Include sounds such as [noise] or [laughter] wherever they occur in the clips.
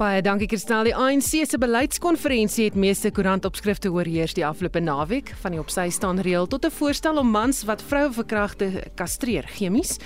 Baie dankie Kristal. Die ANC se beleidskonferensie het meeste koerantopskrifte oorheers die afgelope naweek, van die opsy staan reël tot 'n voorstel om mans wat vroue verkragte kastreer chemies.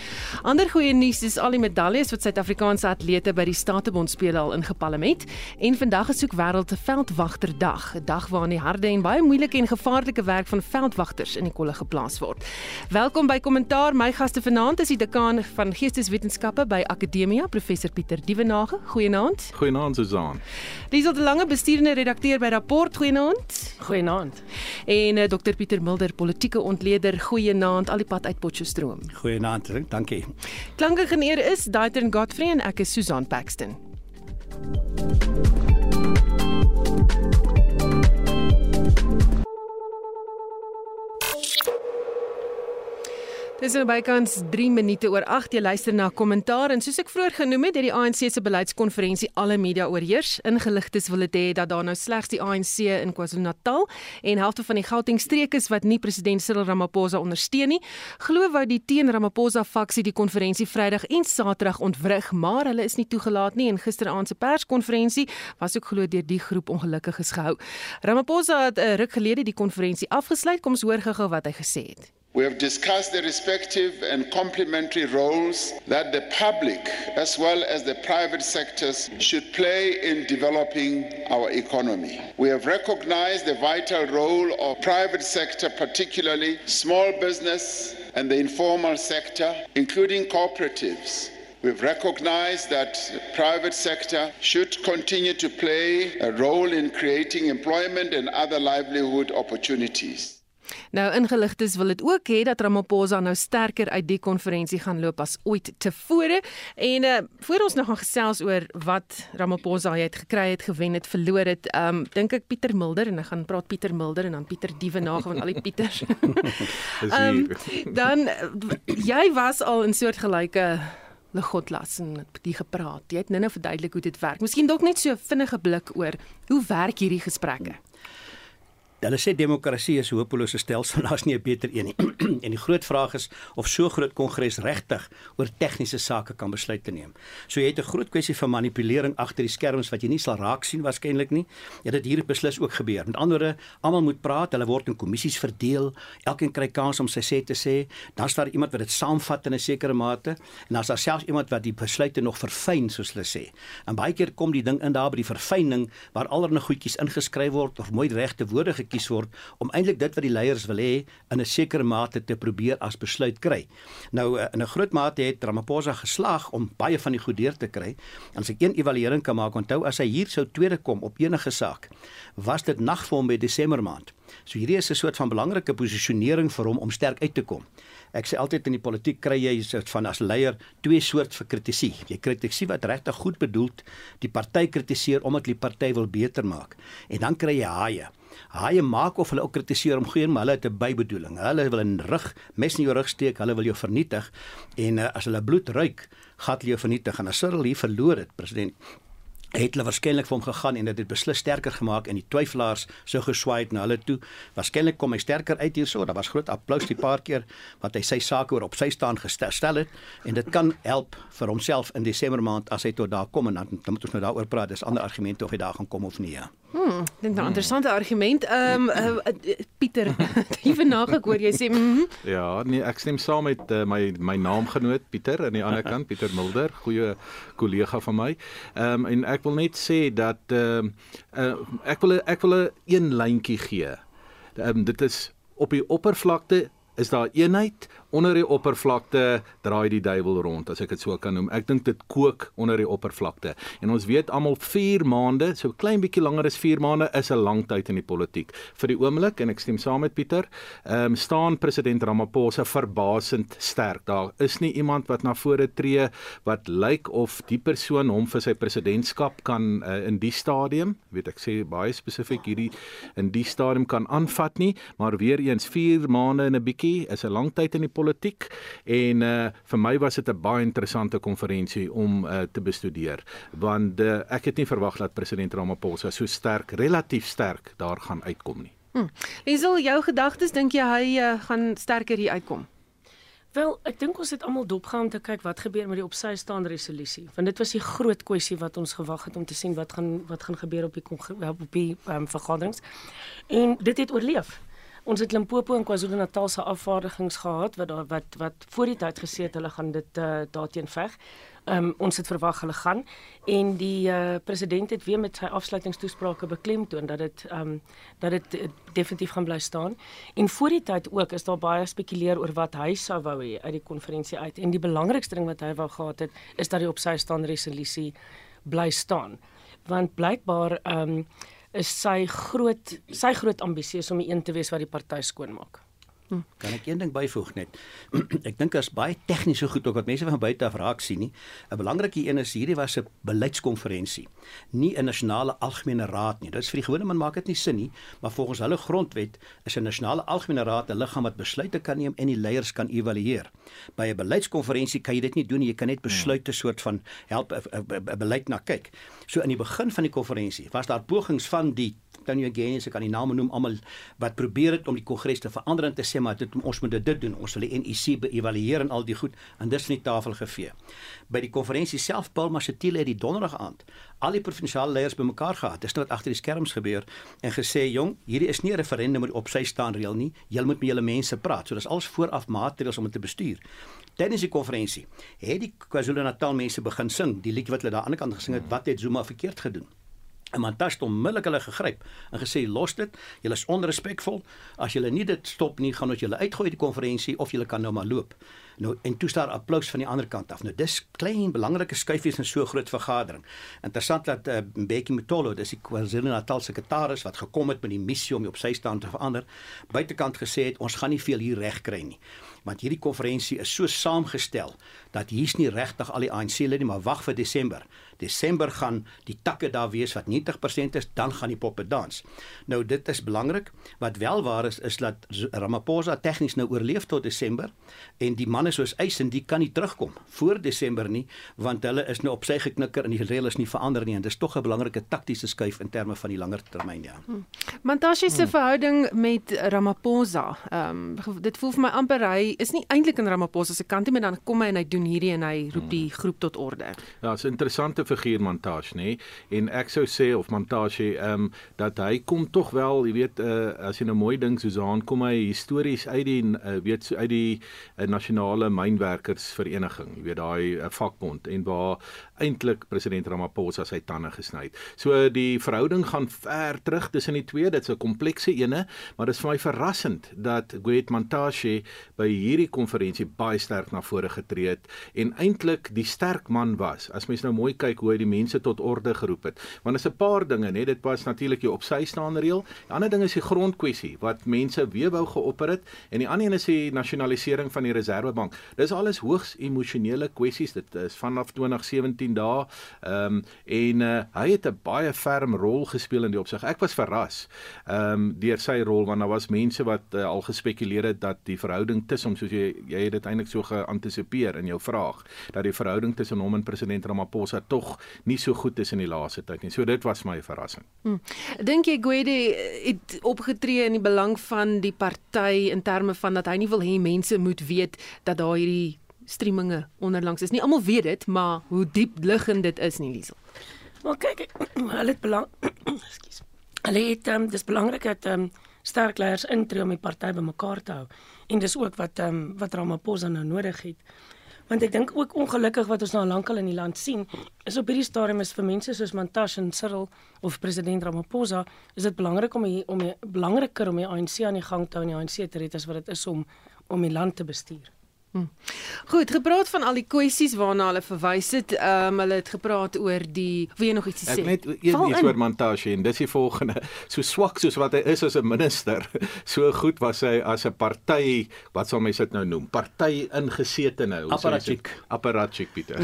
Ander goeie nuus is al die medaljes wat Suid-Afrikaanse atlete by die Statebond spele al ingepalem het en vandag is ook wêreld veldwagterdag, 'n dag waarin die harde en baie moeilike en gevaarlike werk van veldwagters in die kolle geplaas word. Welkom by Kommentaar. My gaste vanaand is die dekaan van Geesteswetenskappe by Akademia, professor Pieter Dievenage. Goeienaand. Goeienaand Susan. Dis al 'n lange besturende redakteur by Rapport. Goeienaand. Goeienaand. En uh, Dr Pieter Mulder, politieke ontleder. Goeienaand al die pad uit Potchefstroom. Goeienaand, dankie. Klankingenieur is Daitern Godfrey en ek is Susan Paxton. Dis nou bykans 3 minute oor 8 jy luister na kommentaar en soos ek vroeër genoem het, het die ANC se beleidskonferensie alle media oorheers. Ingeligtes wil dit hê dat daar nou slegs die ANC in KwaZulu-Natal en helfte van die Gauteng streek is wat nie president Cyril Ramaphosa ondersteun nie. Glo wou die teen Ramaphosa faksie die konferensie Vrydag en Saterdag ontwrig, maar hulle is nie toegelaat nie en gisteraand se perskonferensie was ook glo deur die groep ongelukkig gehou. Ramaphosa het 'n ruk gelede die konferensie afgesluit. Kom ons hoor gou-gou wat hy gesê het. We have discussed the respective and complementary roles that the public as well as the private sectors should play in developing our economy. We have recognized the vital role of private sector, particularly small business and the informal sector, including cooperatives. We've recognized that the private sector should continue to play a role in creating employment and other livelihood opportunities. Nou ingeligtes wil dit ook hê dat Ramaphosa nou sterker uit die konferensie gaan loop as ooit tevore. En uh voor ons nog gaan gesels oor wat Ramaphosa het gekry het, gewen het, verloor het, um dink ek Pieter Mulder en ek gaan praat Pieter Mulder en dan Pieter Dievenage van al die Pieters. [laughs] [laughs] um, dan jy was al in soortgelyke Legotlas en die gepraat. Jy het nou-nou verduidelik hoe dit werk. Miskien dalk net so 'n vinnige blik oor hoe werk hierdie gesprekke. Hulle sê demokrasie is 'n hopelose stelsel, [laughs] daar's nie 'n beter een nie. [clears throat] en die groot vraag is of so groot kongres regtig oor tegniese sake kan besluite neem. So jy het 'n groot kwessie van manipulering agter die skerms wat jy nie sal raak sien waarskynlik nie. Ja, dit hier beslis ook gebeur. Met ander woorde, almal moet praat, hulle word in kommissies verdeel. Elkeen kry kans om sy sê te sê. Dan staan iemand wat dit saamvat in 'n sekere mate en dan is daar selfs iemand wat die besluite nog verfyn soos hulle sê. En baie keer kom die ding in daar by die verfyning waar allerlei goedjies ingeskryf word of mooi regte woorde gekies word om eintlik dit wat die leiers wil hê in 'n sekere mate te probeer as besluit kry. Nou eh, in 'n groot mate het Ramaphosa geslaag om baie van die goed deur te kry. En as ek een evaluering kan maak, onthou as hy hier sou tweede kom op enige saak, was dit nag vir hom by Desember maand. So hierdie is 'n soort van belangrike posisionering vir hom om sterk uit te kom. Ek sê altyd in die politiek kry jy soort van as leier twee soort vir kritisie. Jy kritiseer wat regtig goed bedoeld, die party kritiseer omdat die party wil beter maak. En dan kry jy haie. Haie maak of hulle ook kritiseer om geen maar hulle het 'n bybedoeling. Hulle wil 'n rug mes in jou rug steek, hulle wil jou vernietig en uh, as hulle bloed ruik, gaan hulle jou vernietig. En as Cyril hier verloor het, president het hulle waarskynlik vir hom gegaan en dit het beslis sterker gemaak en die twyfelaars sou geswaai na hulle toe. Waarskynlik kom hy sterker uit hierso. Daar was groot applous die paar keer wat hy sy sake oor op sy staan gestel het en dit kan help vir homself in Desember maand as hy tot daar kom en dan, dan moet ons nou daaroor praat. Dis ander argumente of hy daar gaan kom of nie. Ja. Hmm, dit is 'n interessante argument. Ehm um, uh, uh, Pieter, [laughs] [laughs] ewe nagehoor jy sê mm -hmm. Ja, nee, ek stem saam met uh, my my naamgenoot Pieter aan die ander [laughs] kant, Pieter Mulder, goeie kollega van my. Ehm um, en ek wil net sê dat ehm uh, uh, ek wil ek wil 'n een lyntjie gee. Ehm um, dit is op die oppervlakte is daar eenheid onder die oppervlakte draai die duiwel rond as ek dit so kan noem. Ek dink dit kook onder die oppervlakte. En ons weet almal 4 maande, so klein bietjie langer as 4 maande is 'n lang tyd in die politiek. Vir die oomblik en ek stem saam met Pieter, ehm um, staan president Ramaphosa verbasend sterk. Daar is nie iemand wat na vore tree wat lyk of die persoon hom vir sy presidentskap kan uh, in die stadium, weet ek sê baie spesifiek hierdie in die stadium kan aanvat nie, maar weer eens 4 maande en 'n bietjie is 'n lang tyd in die politiek en uh vir my was dit 'n baie interessante konferensie om uh te bestudeer want uh, ek het nie verwag dat president Ramaphosa so sterk relatief sterk daar gaan uitkom nie. Hm. Liesel, jou gedagtes dink jy hy uh, gaan sterker hier uitkom? Wel, ek dink ons het almal dopgehou om te kyk wat gebeur met die opsy staande resolusie, want dit was die groot kwessie wat ons gewag het om te sien wat gaan wat gaan gebeur op die op die um, vergaderings. En dit het oorleef. Ons het Limpopo en KwaZulu-Natal se afvaardigings gehad wat daar wat wat voor die tyd gesê het hulle gaan dit uh, daarteen veg. Ehm um, ons het verwag hulle gaan en die uh, president het weer met sy afsluitingstoesprake beklemtoon dat dit ehm um, dat dit uh, definitief gaan bly staan. En voor die tyd ook is daar baie spekuleer oor wat hy sou wou hê uit die konferensie uit en die belangrikste ding wat hy wou gehad het is dat die op sy staan resolusie bly staan. Want blykbaar ehm um, is sy groot sy groot ambisie is om die een te wees wat die party skoonmaak. Hm. Kan ek een ding byvoeg net? [clears throat] ek dink as baie tegniese goed ook wat mense van buite af raak sien nie. 'n Belangrike een is hierdie was 'n beleidskonferensie, nie 'n nasionale algemene raad nie. Dit is vir die gewone man maak dit nie sin nie, maar volgens hulle grondwet is 'n nasionale algemene raad 'n liggaam wat besluite kan neem en die leiers kan evalueer. By 'n beleidskonferensie kan jy dit nie doen nie. Jy kan net besluite soort van help 'n beleid na kyk. So in die begin van die konferensie was daar pogings van die Tony Again, ek kan die name noem almal wat probeer het om die kongres te verander en te sê maar dit ons moet dit doen. Ons wil die NEC beëvalueer en al die goed en dis van die tafel gevee. By die konferensie self Paul Mashatile het die donderdag aand al die provinsiale leiers bymekaar gehad. Dis nou wat agter die skerms gebeur en gesê jong, hierdie is nie 'n referendum op sy staan reël nie. Julle moet met julle mense praat. So dis alles vooraf maatreëls om dit te bestuur. Tydens die konferensie het die KwaZulu-Natal mense begin sing, die liedjie wat hulle daar aan die ander kant gesing het, wat het Zuma verkeerd gedoen? En Mantashe het onmiddellik hulle gegryp en gesê los dit. Julle is onrespekvol. As julle nie dit stop nie, gaan ons julle uitgooi uit die konferensie of julle kan nou maar loop. Nou en toe staar applous van die ander kant af. Nou dis klein belangrike skuifies in so groot vergadering. Interessant dat uh, Mbeki Mtolo, dis die KwaZulu-Natal sekretaris wat gekom het met die missie om op sy staan te verander, buitekant gesê het ons gaan nie veel hier reg kry nie want hierdie konferensie is so saamgestel dat hier's nie regtig al die ANC-lede nie, maar wag vir Desember. Desember gaan die takke daar wees wat 90% is, dan gaan die poppe dans. Nou dit is belangrik. Wat wel waar is is dat Ramaphosa tegnies nou oorleef tot Desember en die manne soos Eisen die kan nie terugkom voor Desember nie want hulle is nou op sy geknikker en die reël is nie verander nie en dis tog 'n belangrike taktiese skuif in terme van die langer termyn ja. Hmm. Mantashe se hmm. verhouding met Ramaphosa, ehm um, dit voel vir my amper hy is nie eintlik in Ramaphosa se kant nie, maar dan kom hy en hy doen hierdie en hy roep die hmm. groep tot orde. Ja, 'n interessante figuur Mantashe, nê? En ek sou sê of Mantashe ehm um, dat hy kom tog wel, jy weet, uh, as jy nou mooi dink Susan, kom hy histories uit die uh, weet uit die uh, nasionale mynwerkersvereniging, jy weet daai uh, vakbond en waar eintlik president Ramaphosa sy tande gesny het. So die verhouding gaan ver terug tussen die twee, dit's 'n komplekse ene, maar dit is vir my verrassend dat Gwet Mantashe by hierdie konferensie baie sterk na vore getree het en eintlik die sterk man was. As mens nou mooi kyk hoe hy die mense tot orde geroep het. Want is 'n paar dinge, net dit was natuurlik die op sy staande reël. Die ander ding is die grondkwessie wat mense weer wou geopper het en die ander een is die nasionalisering van die Reserwebank. Dis alles hoogs emosionele kwessies. Dit is vanaf 2017 dae. Ehm um, en uh, hy het 'n baie ferm rol gespeel in die opsig. Ek was verras ehm um, deur sy rol want daar was mense wat uh, al gespekuleer het dat die verhouding tussen hom soos jy jy het dit eintlik so geantisipeer in jou vraag dat die verhouding tussen hom en president Ramaphosa tog nie so goed is in die laaste tyd nie. So dit was my verrassing. Hmm. Dink jy Gwede het opgetree in die belang van die party in terme van dat hy nie wil hê mense moet weet dat daar hierdie streaminge onderlangs is nie. Almal weet dit, maar hoe diep liggend dit is nie, Liesel. Maar kyk, [clears throat] hulle het belang [clears throat] Ekskuus. Hulle het um, dis belangrik dat um, sterk leiers intree om die party bymekaar te hou. En dis ook wat um, wat Ramaphosa nou nodig het. Want ek dink ook ongelukkig wat ons nou lankal in die land sien, is op hierdie stadium is vir mense soos Mantashe en Cyril of president Ramaphosa, is dit belangrik om die, om die, belangriker om die ANC aan die gang te hou en die ANC te red as wat dit is om om die land te bestuur. Hm. Goed, gepraat van al die kwessies waarna hulle verwys het. Ehm um, hulle het gepraat oor die wie nog iets sê. Ek net een iets oor Montashe en dis die volgende. So swak soos wat hy is as 'n minister, [laughs] so goed was hy as 'n party, wat sal mense dit nou noem? Party ingesete nou. Apparatchik. Apparatchik Pieter.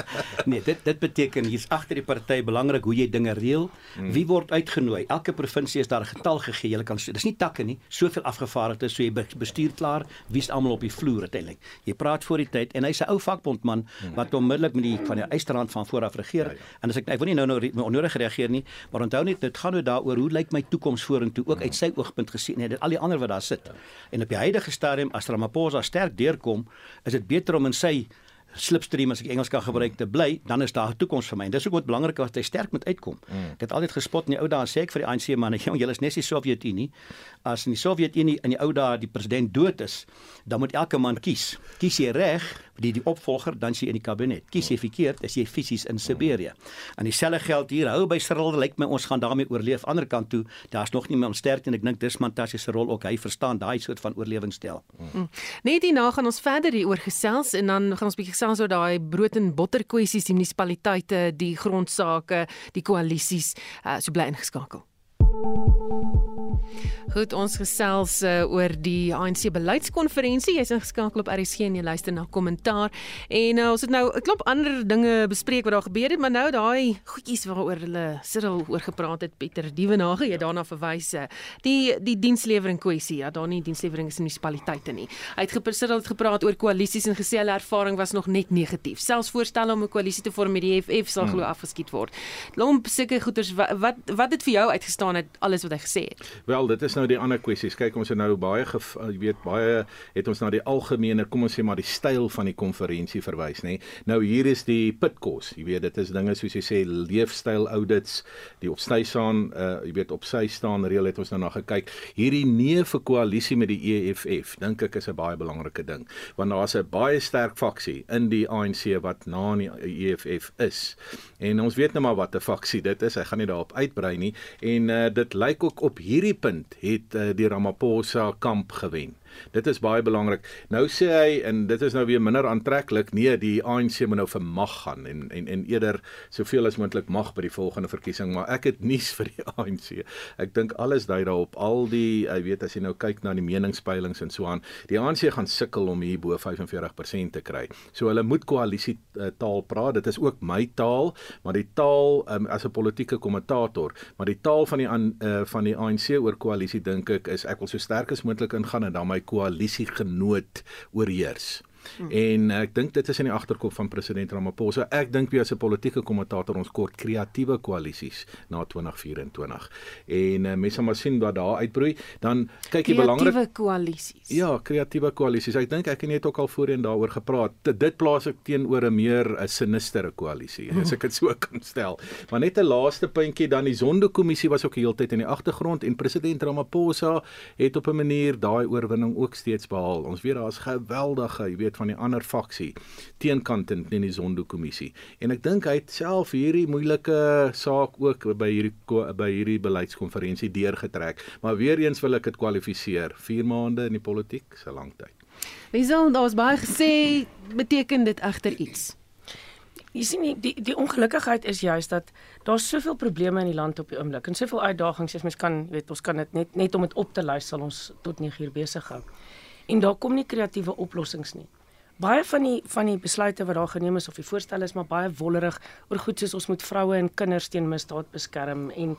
[laughs] nee, dit dit beteken hier's agter die party belangrik hoe jy dinge reël. Hmm. Wie word uitgenooi? Elke provinsie is daar 'n getal gegee. Jy kan dis nie takke nie. Soveel afgevaardigdes, so jy bestuur klaar, wie's almal op die vloer uiteindelik. Jy praat voor die tyd en hy's 'n ou vakbondman wat onmiddellik met die van die eisterrand van vooraf regeer. Ja, ja. En as ek ek wil nie nou nou onnodig reageer nie, maar onthou net dit gaan nou daaroor hoe lyk my toekoms vorentoe ook uit sy oogpunt gesien net al die ander wat daar sit. Ja. En op die huidige stadium as Ramaphosa sterk deurkom, is dit beter om in sy slipstream as ek Engels kan gebruik te bly, dan is daar 'n toekoms vir my. En dis ook wat belangrik is dat hy sterk moet uitkom. Mm. Ek het altyd gespot in die ou dae sê ek vir die ANC manne, jong, julle is net die Sowjetunie. As in die Sowjetunie in die ou dae die president dood is, dan moet elke man kies. Kies jy reg, die die opvolger, dan sien jy in die kabinet. Kies jy verkeerd, is jy fisies in Siberië. En dieselfde geld hier. Hou by Cyril, lyk my ons gaan daarmee oorleef. Ander kant toe, daar's nog nie meer sterk en ek dink dis Mantashe se rol ook. Hy verstaan daai soort van oorlewingsstel. Mm. Net hierna gaan ons verder hier oor gesels en dan gaan ons bietjie gesels oor daai brood en botter kwessies, die munisipaliteite, die grondsake, die koalisies. Uh, so bly ingeskakel. Goed, ons gesels uh, oor die ANC beleidskonferensie. Jy's ingeskakel op RSG en jy luister na kommentaar. En uh, ons het nou 'n klomp ander dinge bespreek wat daar gebeur het, maar nou daai goedjies waaroor hulle Cyril oor gepraat het, Pieter Dievenage, jy daarna verwys. Uh, die die dienslewering kwessie, ja, daar nie dienslewering is in munisipaliteite nie. Hy het gepraat het gepraat oor koalisies en gesê hulle ervaring was nog net negatief. Selfs voorstelle om 'n koalisie te vorm met die EFF sal hmm. glo afgeskiet word. Lomp seker goeters wat wat, wat het vir jou uitgestaan het alles wat hy gesê het? Wel, dit is nou die ander kwessies. Kyk, ons het nou baie jy weet baie het ons na die algemene, kom ons sê maar die styl van die konferensie verwys, nê. Nou hier is die pitkos. Jy weet, dit is dinge soos jy sê leefstyl audits, die op sy staan, uh jy weet op sy staan reël het ons nou na gekyk. Hierdie nee vir koalisie met die EFF, dink ek is 'n baie belangrike ding, want daar's 'n baie sterk faksie in die ANC wat na die EFF is. En ons weet nou maar wat 'n faksie dit is. Ek gaan nie daarop uitbrei nie. En uh dit lyk ook op hierdie punt het uh, die Ramaphosa kamp gewen. Dit is baie belangrik. Nou sê hy en dit is nou weer minder aantreklik. Nee, die ANC moet nou vir mag gaan en en en eerder soveel as moontlik mag by die volgende verkiesing, maar ek het [laughs] nuus vir die ANC. Ek dink alles dui daarop. Al die, jy weet as jy nou kyk na die meningspeilings en so aan, die ANC gaan sukkel om hier bo 45% te kry. So hulle moet koalisie uh, taal praat. Dit is ook my taal, maar die taal um, as 'n politieke kommentator, maar die taal van die an, uh, van die ANC oor koalisie dink ek is ek wil so sterk as moontlik ingaan en dan my koalisiegenoot oorheers. Hmm. En ek dink dit is in die agterkop van president Ramaphosa. Ek dink wie as 'n politieke kommentator ons kort kreatiewe koalisies na 2024. En uh, mense maar sien wat daar uitbroei, dan kyk jy belangrik kreatiewe koalisies. Ja, kreatiewe koalisies. Ek dink ek en jy het ook al voorheen daaroor gepraat. Dit plaas ek teenoor 'n meer 'n sinistere koalisie, [laughs] as ek dit so [laughs] kan stel. Maar net 'n laaste puntjie dan die Zondo-kommissie was ook heeltyd in die agtergrond en president Ramaphosa het op 'n manier daai oorwinning ook steeds behaal. Ons weet daar's geweldige, jy weet weet van die ander faksie teenkant in die Zondo kommissie. En ek dink hy het self hierdie moeilike saak ook by hierdie by hierdie beleidskonferensie deurgetrek. Maar weer eens wil ek dit kwalifiseer. 4 maande in die politiek, is 'n lang tyd. Liesel, daar was baie gesê, beteken dit egter iets? Jy sien die die, die ongelukkigheid is juist dat daar's soveel probleme in die land op die oomblik en soveel uitdagings as mens kan weet ons kan dit net net om dit op te lys sal ons tot 9 uur besig hou. En daar kom nie kreatiewe oplossings nie baie van die van die besluite wat daar geneem is of die voorstelle is maar baie wollerig oor goed soos ons moet vroue en kinders teen misdaad beskerm en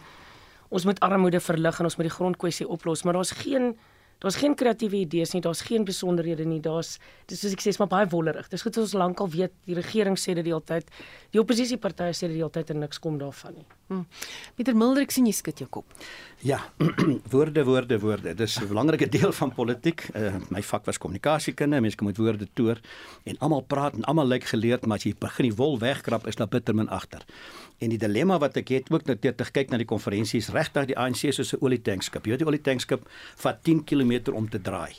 ons moet armoede verlig en ons moet die grondkwessie oplos maar daar's geen daar's geen kreatiewe idees nie daar's geen besonderhede nie daar's dis soos ek sê is maar baie wollerig dis goed ons lankal weet die regering sê dit die hele tyd die oppositiepartye sê dit die hele tyd en niks kom daarvan nie hm. Pieter Mulder ek sien jy skud jou kop Ja, [clears throat] woorde, woorde, woorde. Dis 'n belangrike [laughs] deel van politiek. Uh, my vak was kommunikasiekunde. Mense kom met woorde toer en almal praat en almal lyk geleerd, maar as jy begin die wol wegkrap, is daar bitter min agter. En die dilemma wat ek het ook net te kyk na die konferensie is regtig die ANC soos 'n olietankskip. Jy weet die olietankskip vat 10 km om te draai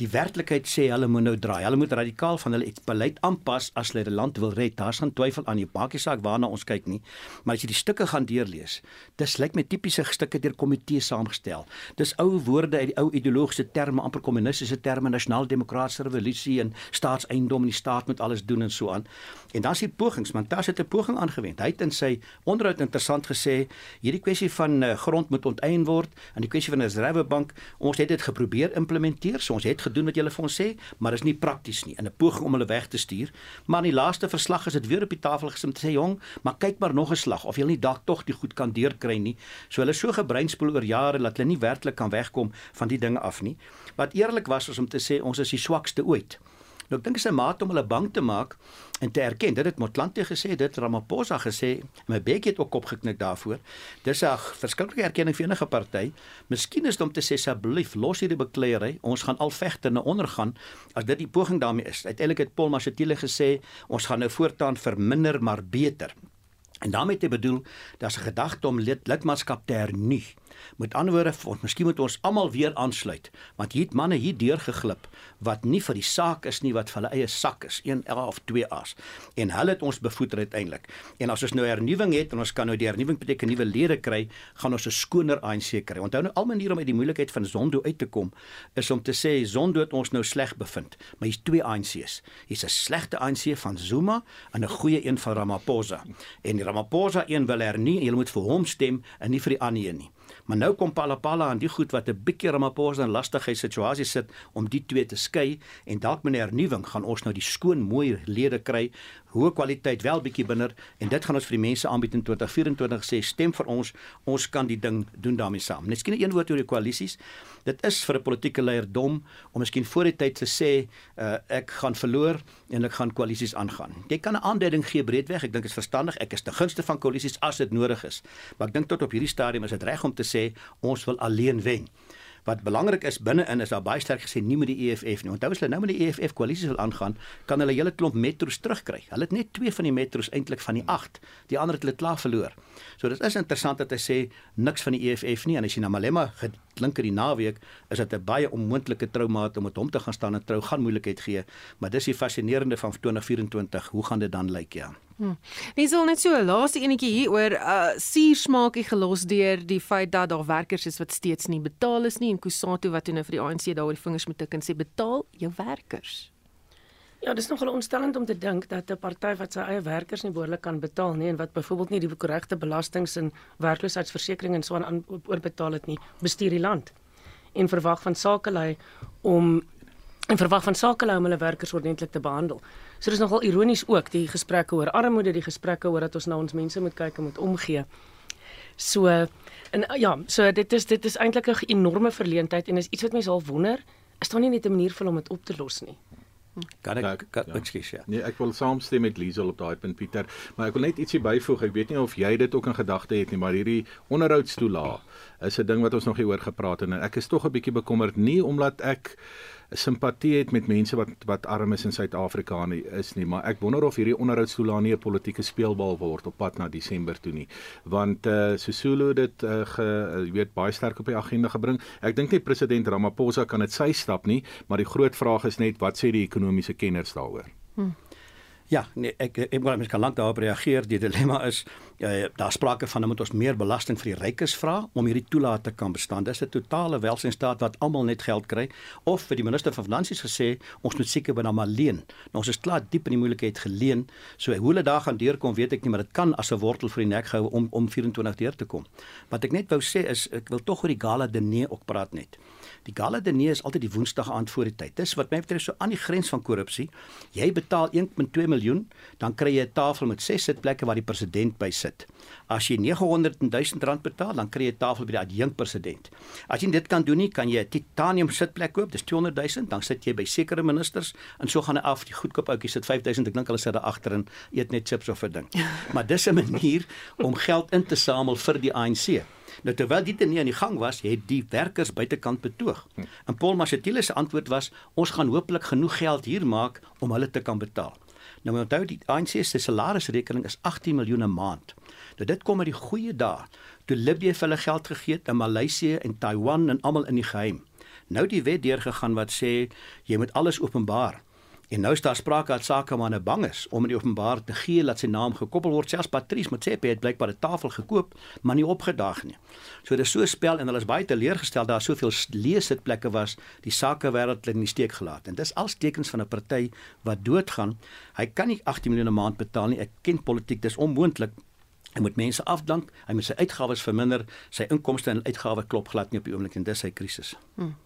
die werklikheid sê hulle moet nou draai. Hulle moet radikaal van hulle beleid aanpas as hulle die land wil red. Daar's geen twyfel aan nie. Maakie saak waarna ons kyk nie. Maar as jy die stukke gaan deurlees, dis lyk met tipiese stukke deur komitee saamgestel. Dis ou woorde uit die ou ideologiese terme, amper kommunistiese terme, nasionaal-demokratiese revolusie en staatseiendom en die staat moet alles doen en so aan. En dan sien pogings, want daar het 'n poging aangewend. Hy het in sy onderhoud interessant gesê, hierdie kwessie van uh, grond moet onteien word en die kwessie van 'n reservebank, ons het dit geprobeer implementeer. So ons het gedoen wat jy vir ons sê, maar is nie prakties nie in 'n poging om hulle weg te stuur. Maar in die laaste verslag is dit weer op die tafel gesit om te sê, "Jong, maar kyk maar nog 'n slag of jy nie dalk tog die goed kan deurkry nie." So hulle so gebreinspoel oor jare dat hulle nie werklik kan wegkom van die dinge af nie. Wat eerlik was was om te sê ons is die swakste ooit. Nou ek dink dit is 'n maat om hulle bang te maak en te erken dit het Motlanthe gesê dit Ramaphosa gesê my bekkie het ook opgeknik daarvoor. Dis 'n verskillike erkenning vir enige party. Miskien is dit om te sê asseblief los hierdie bekleierery. Ons gaan al vegte na ondergaan. As dit die poging daarmee is. Uiteindelik het Paul Mashatile gesê ons gaan nou voortaan verminder maar beter. En daarmee te bedoel daar's 'n gedagte om lid, lidmaatskap te hernu Met ander woorde, ons miskien moet ons almal weer aansluit, want hier het manne hier deur geglip wat nie vir die saak is nie, wat vir hulle eie sak is, 1 A of 2 A's. En hulle het ons bevoeder uiteindelik. En as ons nou hernuwing het en ons kan nou die hernuwing beteken nuwe lede kry, gaan ons 'n skoner ANC kry. Onthou nou al maniere om uit die moeilikheid van Zondo uit te kom is om te sê Zondo het ons nou sleg bevind, maar hier's twee ANC's. Hier's 'n slegte ANC van Zuma en 'n goeie een van Ramaphosa. En die Ramaphosa een wil hernu en jy moet vir hom stem en nie vir die ander een nie. Maar nou kom Palapala aan die goed wat 'n bietjie Ramaphosa in lastige situasie sit om die twee te skei en dalk met 'n hernuwing gaan ons nou die skoon mooi lede kry hoë kwaliteit wel bietjie binner en dit gaan ons vir die mense aanbied in 2024 sê stem vir ons ons kan die ding doen daarmee saam. Net skien 'n woord oor die koalisies. Dit is vir 'n politieke leier dom om miskien voor die tyd te sê uh, ek gaan verloor en ek gaan koalisies aangaan. Jy kan 'n aanduiding gee breedweg. Ek dink dit is verstandig. Ek is te gunste van koalisies as dit nodig is. Maar ek dink tot op hierdie stadium is dit reg om te sê ons wil alleen wen. Wat belangrik is binne-in is daar baie sterk gesê nie met die EFF nie. Onthou as hulle nou met die EFF koalisies wil aangaan, kan hulle hele klomp metro's terugkry. Hulle het net twee van die metro's eintlik van die 8. Die ander het hulle klaar verloor. So dit is interessant dat hy sê niks van die EFF nie en as jy na Malema klink in die naweek, is dit 'n baie onmoontlike troumaat om met hom te gaan staan en trou gaan moeilikheid gee, maar dis die fascinerende van 2024. Hoe gaan dit dan lyk, ja? Hmm. Dis al net so 'n laaste enetjie hier oor uh suursmaakie gelos deur die feit dat daar werkers is wat steeds nie betaal is nie en Kusatu wat nou vir die ANC daaroor die vingers moet tik en sê betaal jou werkers. Ja, dis nogal ontstellend om te dink dat 'n party wat sy eie werkers nie behoorlik kan betaal nie en wat byvoorbeeld nie die korrekte belastings en werkloosheidsversekering en so aan oorbetaal het nie, bestuur die land en verwag van sakelei om en verwag van sakelei om hulle werkers ordentlik te behandel. So dis nogal ironies ook die gesprekke oor armoede, die gesprekke oor dat ons na ons mense moet kyk en moet omgee. So en ja, so dit is dit is eintlik 'n enorme verleentheid en is iets wat mense al wonder, is daar nie net 'n manier vir om dit op te los nie. Kan ek kan ek ja. ja. Nee, ek wil saamstem met Liesel op daai punt Pieter, maar ek wil net ietsie byvoeg. Ek weet nie of jy dit ook in gedagte het nie, maar hierdie onderhoudstoelaag is 'n ding wat ons nog nie oor gepraat het en ek is tog 'n bietjie bekommerd nie omdat ek simpatie het met mense wat wat arm is in Suid-Afrika nie is nie, maar ek wonder of hierdie onderhoudstoelae nie 'n politieke speelbal word op pad na Desember toe nie. Want eh uh, Sisulu het dit eh uh, ge uh, weet baie sterk op die agenda gebring. Ek dink nie president Ramaphosa kan dit sy stap nie, maar die groot vraag is net wat sê die ekonomiese kenners daaroor? Hmm. Ja, nee, ek ek moet mens kan lank daarop reageer. Die dilemma is uh, daar sprake van moet ons meer belasting vir die rykes vra om hierdie toelaat te kan bestaan. Dis 'n totale welstandsstaat wat almal net geld kry of vir die minister van finansies gesê ons moet seker binne maar leen. Nou ons is klaar diep in die moeilikheid geleen. So hoe hulle daar gaan deurkom, weet ek nie, maar dit kan as 'n wortel vir die nek gehou om om 24 deur te kom. Wat ek net wou sê is ek wil tog oor die gala diner ook praat net. Die gala diner is altyd die woensdag aand voor die tyd. Dis wat my betref so aan die grens van korrupsie. Jy betaal 1.2 miljoen, dan kry jy 'n tafel met 6 sitplekke waar die president by sit. As jy 900 000 rand betaal, dan kry jy 'n tafel by die adjunkpresident. As jy dit kan doen nie, kan jy 'n titanium sitplek koop, dis 200 000, dan sit jy by sekere ministers en so gaan dit af. Die goedkoop ouetjie sit 5000, ek dink hulle sit daar agterin eet net chips of 'n ding. [laughs] Maar dis 'n manier om geld in te samel vir die ANC. Nou terwyl dit nie aan die gang was, het die werkers buitekant betoog. En Paul Mashatile se antwoord was: "Ons gaan hopelik genoeg geld hier maak om hulle te kan betaal." Nou onthou die ANC se salarisrekening is 18 miljoen 'n maand. Nou dit kom uit die goeie dae toe Libië vir hulle geld gegee het en Maleisië en Taiwan en almal in die geheim. Nou die wet deurgegaan wat sê jy moet alles openbaar. En nou is daar sprake dat sakemanne bang is om in die openbaar te gee dat sy naam gekoppel word. Selfs Patrice Motsepe het blykbaar 'n tafel gekoop, maar nie opgedag nie. So dis so spel en hulle is baie teleurgestel daar soveel leesitplekke was, die sakewêreld in die steek gelaat. En dis als tekens van 'n party wat doodgaan. Hy kan nie 18 miljoen 'n maand betaal nie. Ek ken politiek, dis onmoontlik Hy moet mense afdank, hy moet sy uitgawes verminder, sy inkomste en uitgawes klop glad nie op die oomblik en dis sy krisis. Hmm.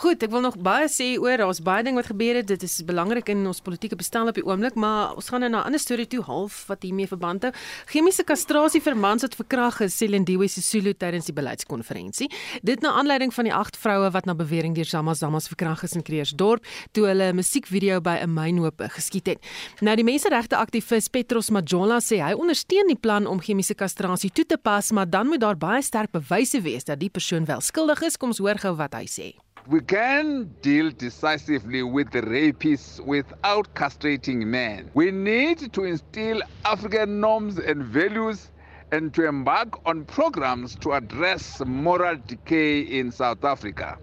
Goed, ek wil nog baie sê oor daar's baie ding wat gebeur het. Dit is belangrik in ons politieke bestel op die oomblik, maar ons gaan nou na 'n ander storie toe half wat hiermee verband hou. Chemiese kastrasie vir mans wat verkragt is, sê Lindiwe Sisulu tydens die beleidskonferensie. Dit na aanleiding van die 8 vroue wat na bewering deur Zama Zamas verkragt is in Kreersdorp toe hulle 'n musiekvideo by 'n mynhoop geskiet het. Nou die menseregte aktivis Petros Majola sê hy ondersteun die plan om chemiese kastrasie toe te pas, maar dan moet daar baie sterk bewyse wees dat die persoon wel skuldig is. Kom ons hoor gou wat hy sê. We can deal decisively with the rapists without castrating men. We need to instill African norms and values and to embark on programs to address moral decay in South Africa.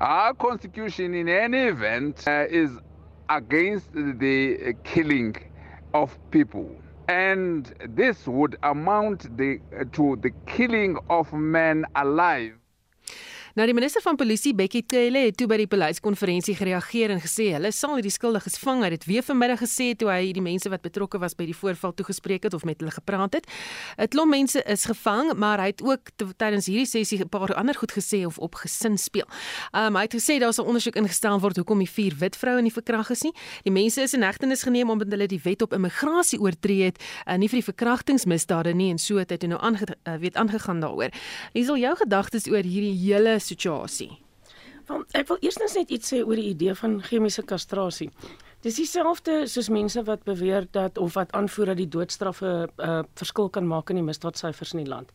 Our constitution, in any event, uh, is against the killing of people. And this would amount the, to the killing of men alive. Nou die minister van polisie Bekkie Cele het toe by die beleidskonferensie gereageer en gesê hulle sal hierdie skuldiges vang. Hy het weer vanmiddag gesê toe hy die mense wat betrokke was by die voorval toegespreek het of met hulle gepraat het. 'n Klomp mense is gevang, maar hy het ook tydens hierdie sessie 'n paar ander goed gesê of op gesin speel. Um hy het gesê daar sal ondersoek ingestel word hoekom die vier wit vroue nie verkragt is nie. Die mense is in hegtenis geneem omdat hulle die wet op immigrasie oortree het, uh, nie vir die verkrachtingsmisdade nie en so het hy nou aange, uh, weet aangegaan daaroor. Wie sal jou gedagtes oor hierdie hele situasie. Want ek wil eers net iets sê oor die idee van chemiese kastrasie. Dis dieselfde soos mense wat beweer dat of wat aanvoer dat die doodstraf 'n uh, uh, verskil kan maak in die misdaadsyfers in die land.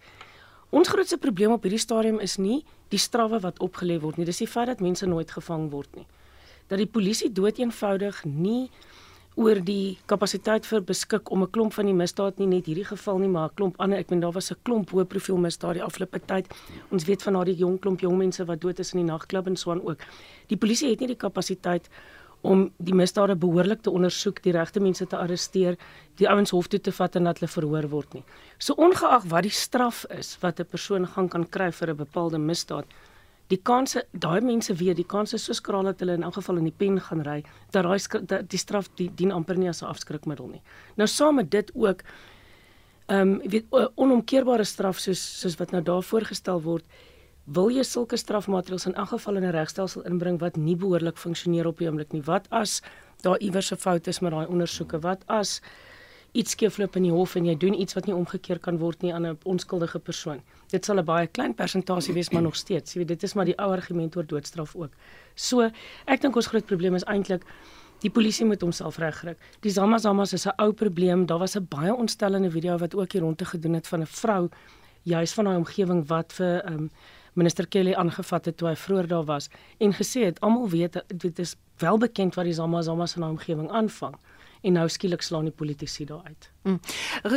Ons grootste probleem op hierdie stadium is nie die strawwe wat opgelê word nie, dis die feit dat mense nooit gevang word nie. Dat die polisie doeteenvoudig nie oor die kapasiteit vir beskik om 'n klomp van die misdaad nie net hierdie geval nie maar 'n klomp ander ek meen daar was 'n klomp hoë profiel misdaad die afgelope tyd. Ons weet van daardie jong klomp jong mense wat dood is in die nagklub en so aan ook. Die polisie het nie die kapasiteit om die misdade behoorlik te ondersoek die regte mense te arresteer die ouens hof toe te vat en dat hulle verhoor word nie. So ongeag wat die straf is wat 'n persoon gaan kan kry vir 'n bepaalde misdaad die kanse daai mense weet die kanse so skraal dat hulle in elk geval in die pen gaan ry dat daai die straf die dien amper nie as 'n afskrikmiddel nie. Nou saam met dit ook ehm um, weet onomkeerbare straf soos soos wat nou daar voorgestel word wil jy sulke strafmaatreëls in elk geval in 'n regstelsel inbring wat nie behoorlik funksioneer op die oomblik nie. Wat as daar iewers 'n fout is met daai ondersoeke? Wat as iets skeefloop in die hof en jy doen iets wat nie omgekeer kan word nie aan 'n onskuldige persoon. Dit sal 'n baie klein persentasie wees maar nog steeds. Jy weet dit is maar die ou argument oor doodstraf ook. So, ek dink ons groot probleem is eintlik die polisie moet homself regkry. Die Zama Zamas is 'n ou probleem. Daar was 'n baie ontstellende video wat ook hier rondte gedoen het van 'n vrou juis van daai omgewing wat vir um, minister Kelly aangevat het toe hy vroeër daar was en gesê het almal weet dit is wel bekend wat die Zama Zamas in daai omgewing aanvang en nou skielik slaan die politici daar uit. Mm.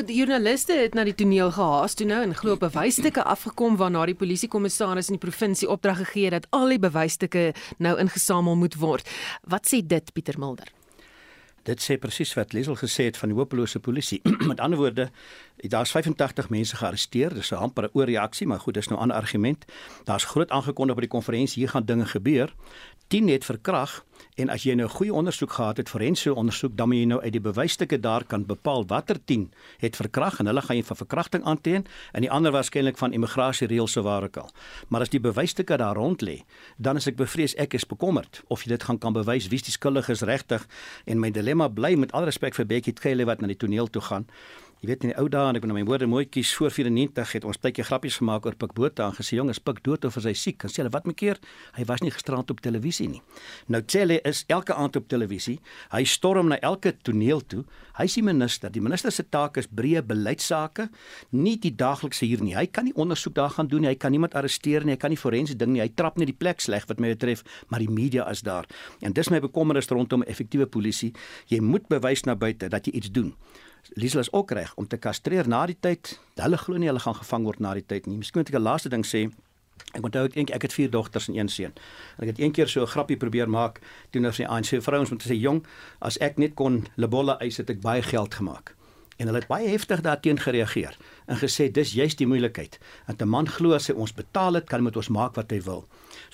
Die joernaliste het na die toneel gehaas toe nou en glo op bewysstukke afgekom waarna die polisiekommissaris in die provinsie opdrag gegee het dat al die bewysstukke nou ingesamel moet word. Wat sê dit Pieter Mulder? Dit sê presies wat Lesel gesê het van die hopelose polisie. [clears throat] Met ander woorde, daar's 85 mense gearresteer. Dis 'n amper 'n oorreaksie, maar goed, dis nou 'n ander argument. Daar's groot aangekondig by die konferensie hier gaan dinge gebeur. 10 het verkrag en as jy nou 'n goeie ondersoek gehad het, forensiese ondersoek, dan moet jy nou uit die bewysstukke daar kan bepaal watter 10 het verkrag en hulle gaan jy vir verkrachting aanteen en die ander waarskynlik van immigrasie reëls so waar ek al. Maar as die bewysstukke daar rond lê, dan is ek bevrees ek is bekommerd of jy dit gaan kan bewys wie die skuldiges regtig en my dilemma bly met al respek vir Becky Tkhele wat na die toneel toe gaan. Jy weet in die ou dae en ek moet nou my woorde mooi kies voor 94 het ons tydjie grappies gemaak oor Pik Botha en gesê jong is Pik dood of is hy siek? Dan sê hulle wat 'n keer hy was nie gisterand op televisie nie. Nou Cele is elke aand op televisie. Hy storm na elke toneel toe. Hy is die minister. Die minister se taak is breë beleidsake, nie die daaglikse hier nie. Hy kan nie ondersoek daar gaan doen nie. Hy kan niemand arresteer nie. Hy kan nie forensiese ding nie. Hy trap net die plek sleg wat my betref, maar die media is daar. En dis my bekommernis rondom effektiewe polisie. Jy moet bewys na buite dat jy iets doen. Liesel is ook reg om te kastreer na die tyd. Hulle glo nie hulle gaan gevang word na die tyd nie. Miskien moet ek 'n laaste ding sê. Ek onthou ek eendag ek het vier dogters en een seun. En ek het een keer so 'n grappie probeer maak toe nou sy ANC vrouens moet sê jong, as ek net kon Lebolla eis het ek baie geld gemaak. En hulle het baie heftig daarteen gereageer en gesê dis juist die moeilikheid. Dat 'n man glo as hy ons betaal het, kan hy met ons maak wat hy wil.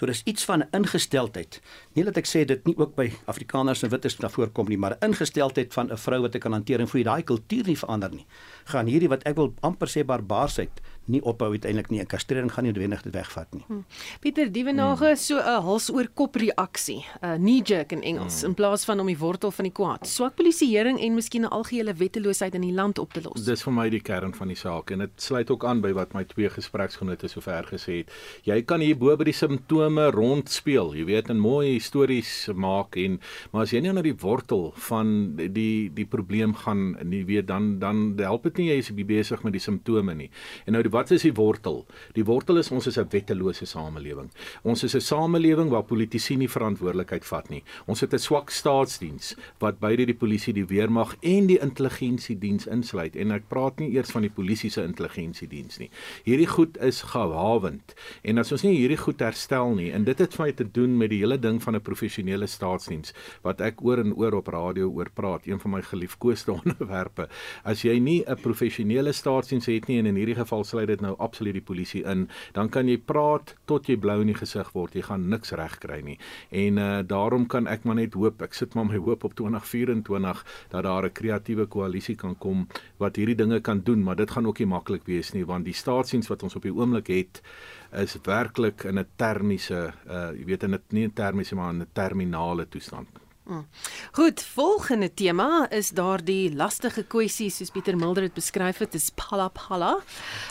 So dis iets van 'n ingesteldheid. Nie dat ek sê dit nie ook by Afrikaners en wites daar voorkom nie, maar 'n ingesteldheid van 'n vrou wat ek kan hanteer en vir daai kultuur nie verander nie. Gaan hierdie wat ek wil amper sê barbaarsheid nie ophou uiteindelik nie. 'n Kastrering gaan nie noodwendig dit wegvat nie. Hmm. Pieter Dievenage hmm. so 'n hals oor kop reaksie, 'n knee jerk in Engels hmm. in plaas van om die wortel van die kwaad. Swak polisieering en miskien 'n algehele wetteloosheid in die land op te los. Dis vir my die kern van die saak en dit sluit ook aan by wat my twee gespreksgenote sover gesê het. Jy kan hier bo by die simptome rondspeel, jy weet, en mooi stories maak en maar as jy nie na die wortel van die die probleem gaan nie weet dan dan help dit nie jy is besig met die simptome nie. En nou die wat is die wortel? Die wortel is ons is 'n wettelose samelewing. Ons is 'n samelewing waar politici nie verantwoordelikheid vat nie. Ons het 'n swak staatsdiens wat beide die polisie, die weermag en die intelligensiediens insluit en ek praat nie eers van die polisie se intelligensiediens nie. Hierdie goed is gehawend en as ons nie hierdie goed herstel nie en dit het vir my te doen met die hele ding van 'n professionele staatsdiens wat ek oor en oor op radio oor praat, een van my geliefkoeste [laughs] onderwerpe. As jy nie 'n professionele staatsdiens het nie en in hierdie geval sal sluit dit nou absoluut die polisie in, dan kan jy praat tot jy blou in die gesig word. Jy gaan niks reg kry nie. En uh daarom kan ek maar net hoop, ek sit maar my hoop op 2024 dat daar 'n kreatiewe koalisie kan kom wat hierdie dinge kan doen, maar dit gaan ook nie maklik wees nie want die staatsdiens wat ons op die oomblik het is werklik in 'n termiese uh jy weet in 'n nie 'n termiese maar 'n terminale toestand. Mm. Goed, volgende tema is daardie lastige kwessie soos Pieter Mulder dit beskryf het, is pala pala.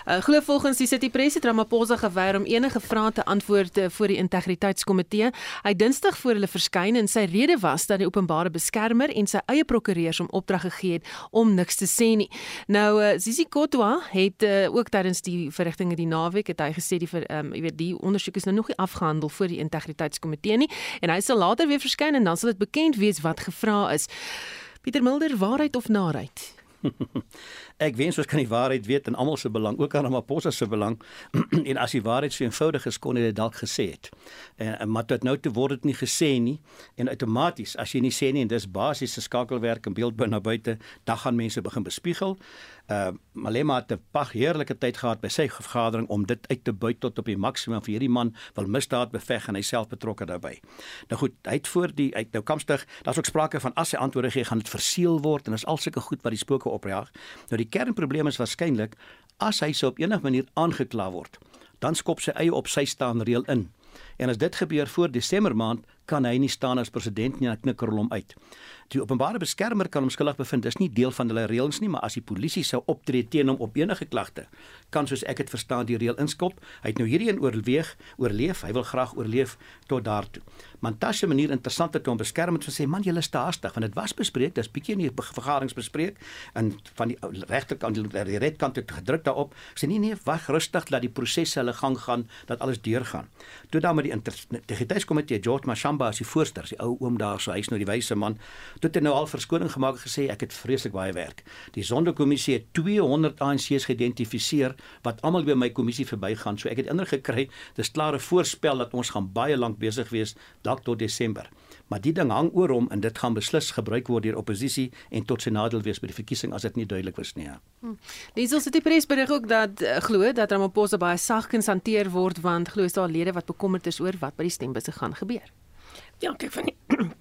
Uh, glo volgens die City Press het Ramaphosa geweier om enige vrae te antwoord voor die integriteitskomitee. Hy dinsdag voor hulle verskyn en sy rede was dat die openbare beskermer en sy eie prokureurs hom opdrag gegee het om niks te sê nie. Nou uh, Sisi Kotwa het uh, ook tydens die verrigtinge die naweek het hy gesê die vir um, jy weet die ondersoek is nou nog nie afgehandel voor die integriteitskomitee nie en hy sal later weer verskyn en dan sal dit bekend bekend wees wat gevra is. Pieter Mulder, waarheid of narheid? [laughs] ek wens ons kan die waarheid weet in almal se belang, ook aan Ramaphosa se belang. [clears throat] en as die waarheid so eenvoudig is kon hy dit dalk gesê het. En maar tot nou toe word dit nie gesê nie en outomaties as jy nie sê nie en dis basiese skakelwerk en beeldbou na buite, dan gaan mense begin bespiegel. Uh Malema het 'n pag heerlike tyd gehad by sy vergadering om dit uit te buit tot op die maksimum vir hierdie man wil misdaad beveg en hy self betrokke daarbey. Nou goed, hy het voor die uit nou kamstig, daar's ook sprake van as hy antwoorde gee, gaan dit verseël word en is al sulke goed wat die spooke opjaag. Nou die kernprobleem is waarskynlik as hy sou op enige manier aangekla word, dan skop sy eie op sy staan reël in. En as dit gebeur voor Desember maand, kan hy nie staan as president nie en knikker hom uit. Die openbare beskermer kan hom skuldig bevind. Dis nie deel van hulle reëls nie, maar as die polisie sou optree teen hom op enige klagte, kan soos ek dit verstaan die reël inskop. Hy het nou hierdie een oorweeg, oorleef. Hy wil graag oorleef tot daartoe. Mantashe manier interessant het om beskerm te sê, man, jy is te haastig want dit was bespreek, dis bietjie in die vergaderings bespreek en van die regterkant die redkant het gedruk daarop. Sê nee nee, wag rustig dat die prosesse hulle gang gaan, dat alles deurgaan. Toe dan met die integriteitskomitee George Mashamba as die voorsteur, die ou oom daar, so hy's nou die wyse man Dit het nou al verskoning gemaak gesê ek het vreeslik baie werk. Die sondekommissie het 200 ANC's geïdentifiseer wat almal by my kommissie verbygaan. So ek het indruk gekry dis klare voorspel dat ons gaan baie lank besig wees dalk tot Desember. Maar die ding hang oor hom en dit gaan beslis gebruik word deur oppositie en tot sy nadeel wees by die verkiesing as dit nie duidelik was nie. Ja. Hm. Liesel sit die pres berig ook dat uh, glo dat Ramaphosa baie sagkens hanteer word want glo is daar lede wat bekommerd is oor wat by die stembusse gaan gebeur. Ja, kyk van die [clears throat]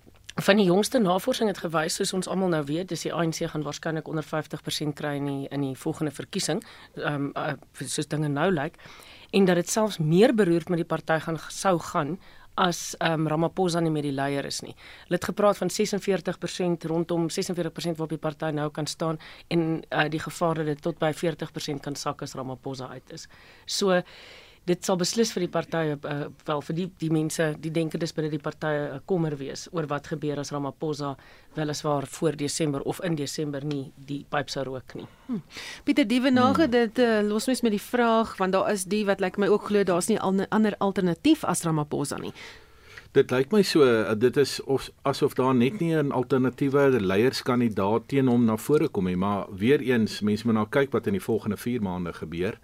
van die jongste navorsing het gewys soos ons almal nou weet, dis die ANC gaan waarskynlik onder 50% kry in die, in die volgende verkiesing. Ehm um, uh, soos dinge nou lyk en dat dit selfs meer beroerd met die party gaan sou gaan as ehm um, Ramaphosa nie meer die leier is nie. Hulle het gepraat van 46% rondom 46% waarop die party nou kan staan en uh, die gevaar dat dit tot by 40% kan sak as Ramaphosa uit is. So dit sal beslis vir die partye uh, wel vir die die mense die denkendes binne die partye 'n uh, kommer wees oor wat gebeur as Ramaphosa weliswaar voor Desember of in Desember nie die pyp sou rook nie. Hmm. Pieter Dievenage hmm. dit uh, los mes met die vraag want daar is die wat lyk like my ook glo daar's nie al, ander alternatief as Ramaphosa nie. Dit lyk my so dit is of asof daar net nie 'n alternatiewe leierskandidaat teen hom na vore kom nie, maar weer eens mense moet nou kyk wat in die volgende 4 maande gebeur.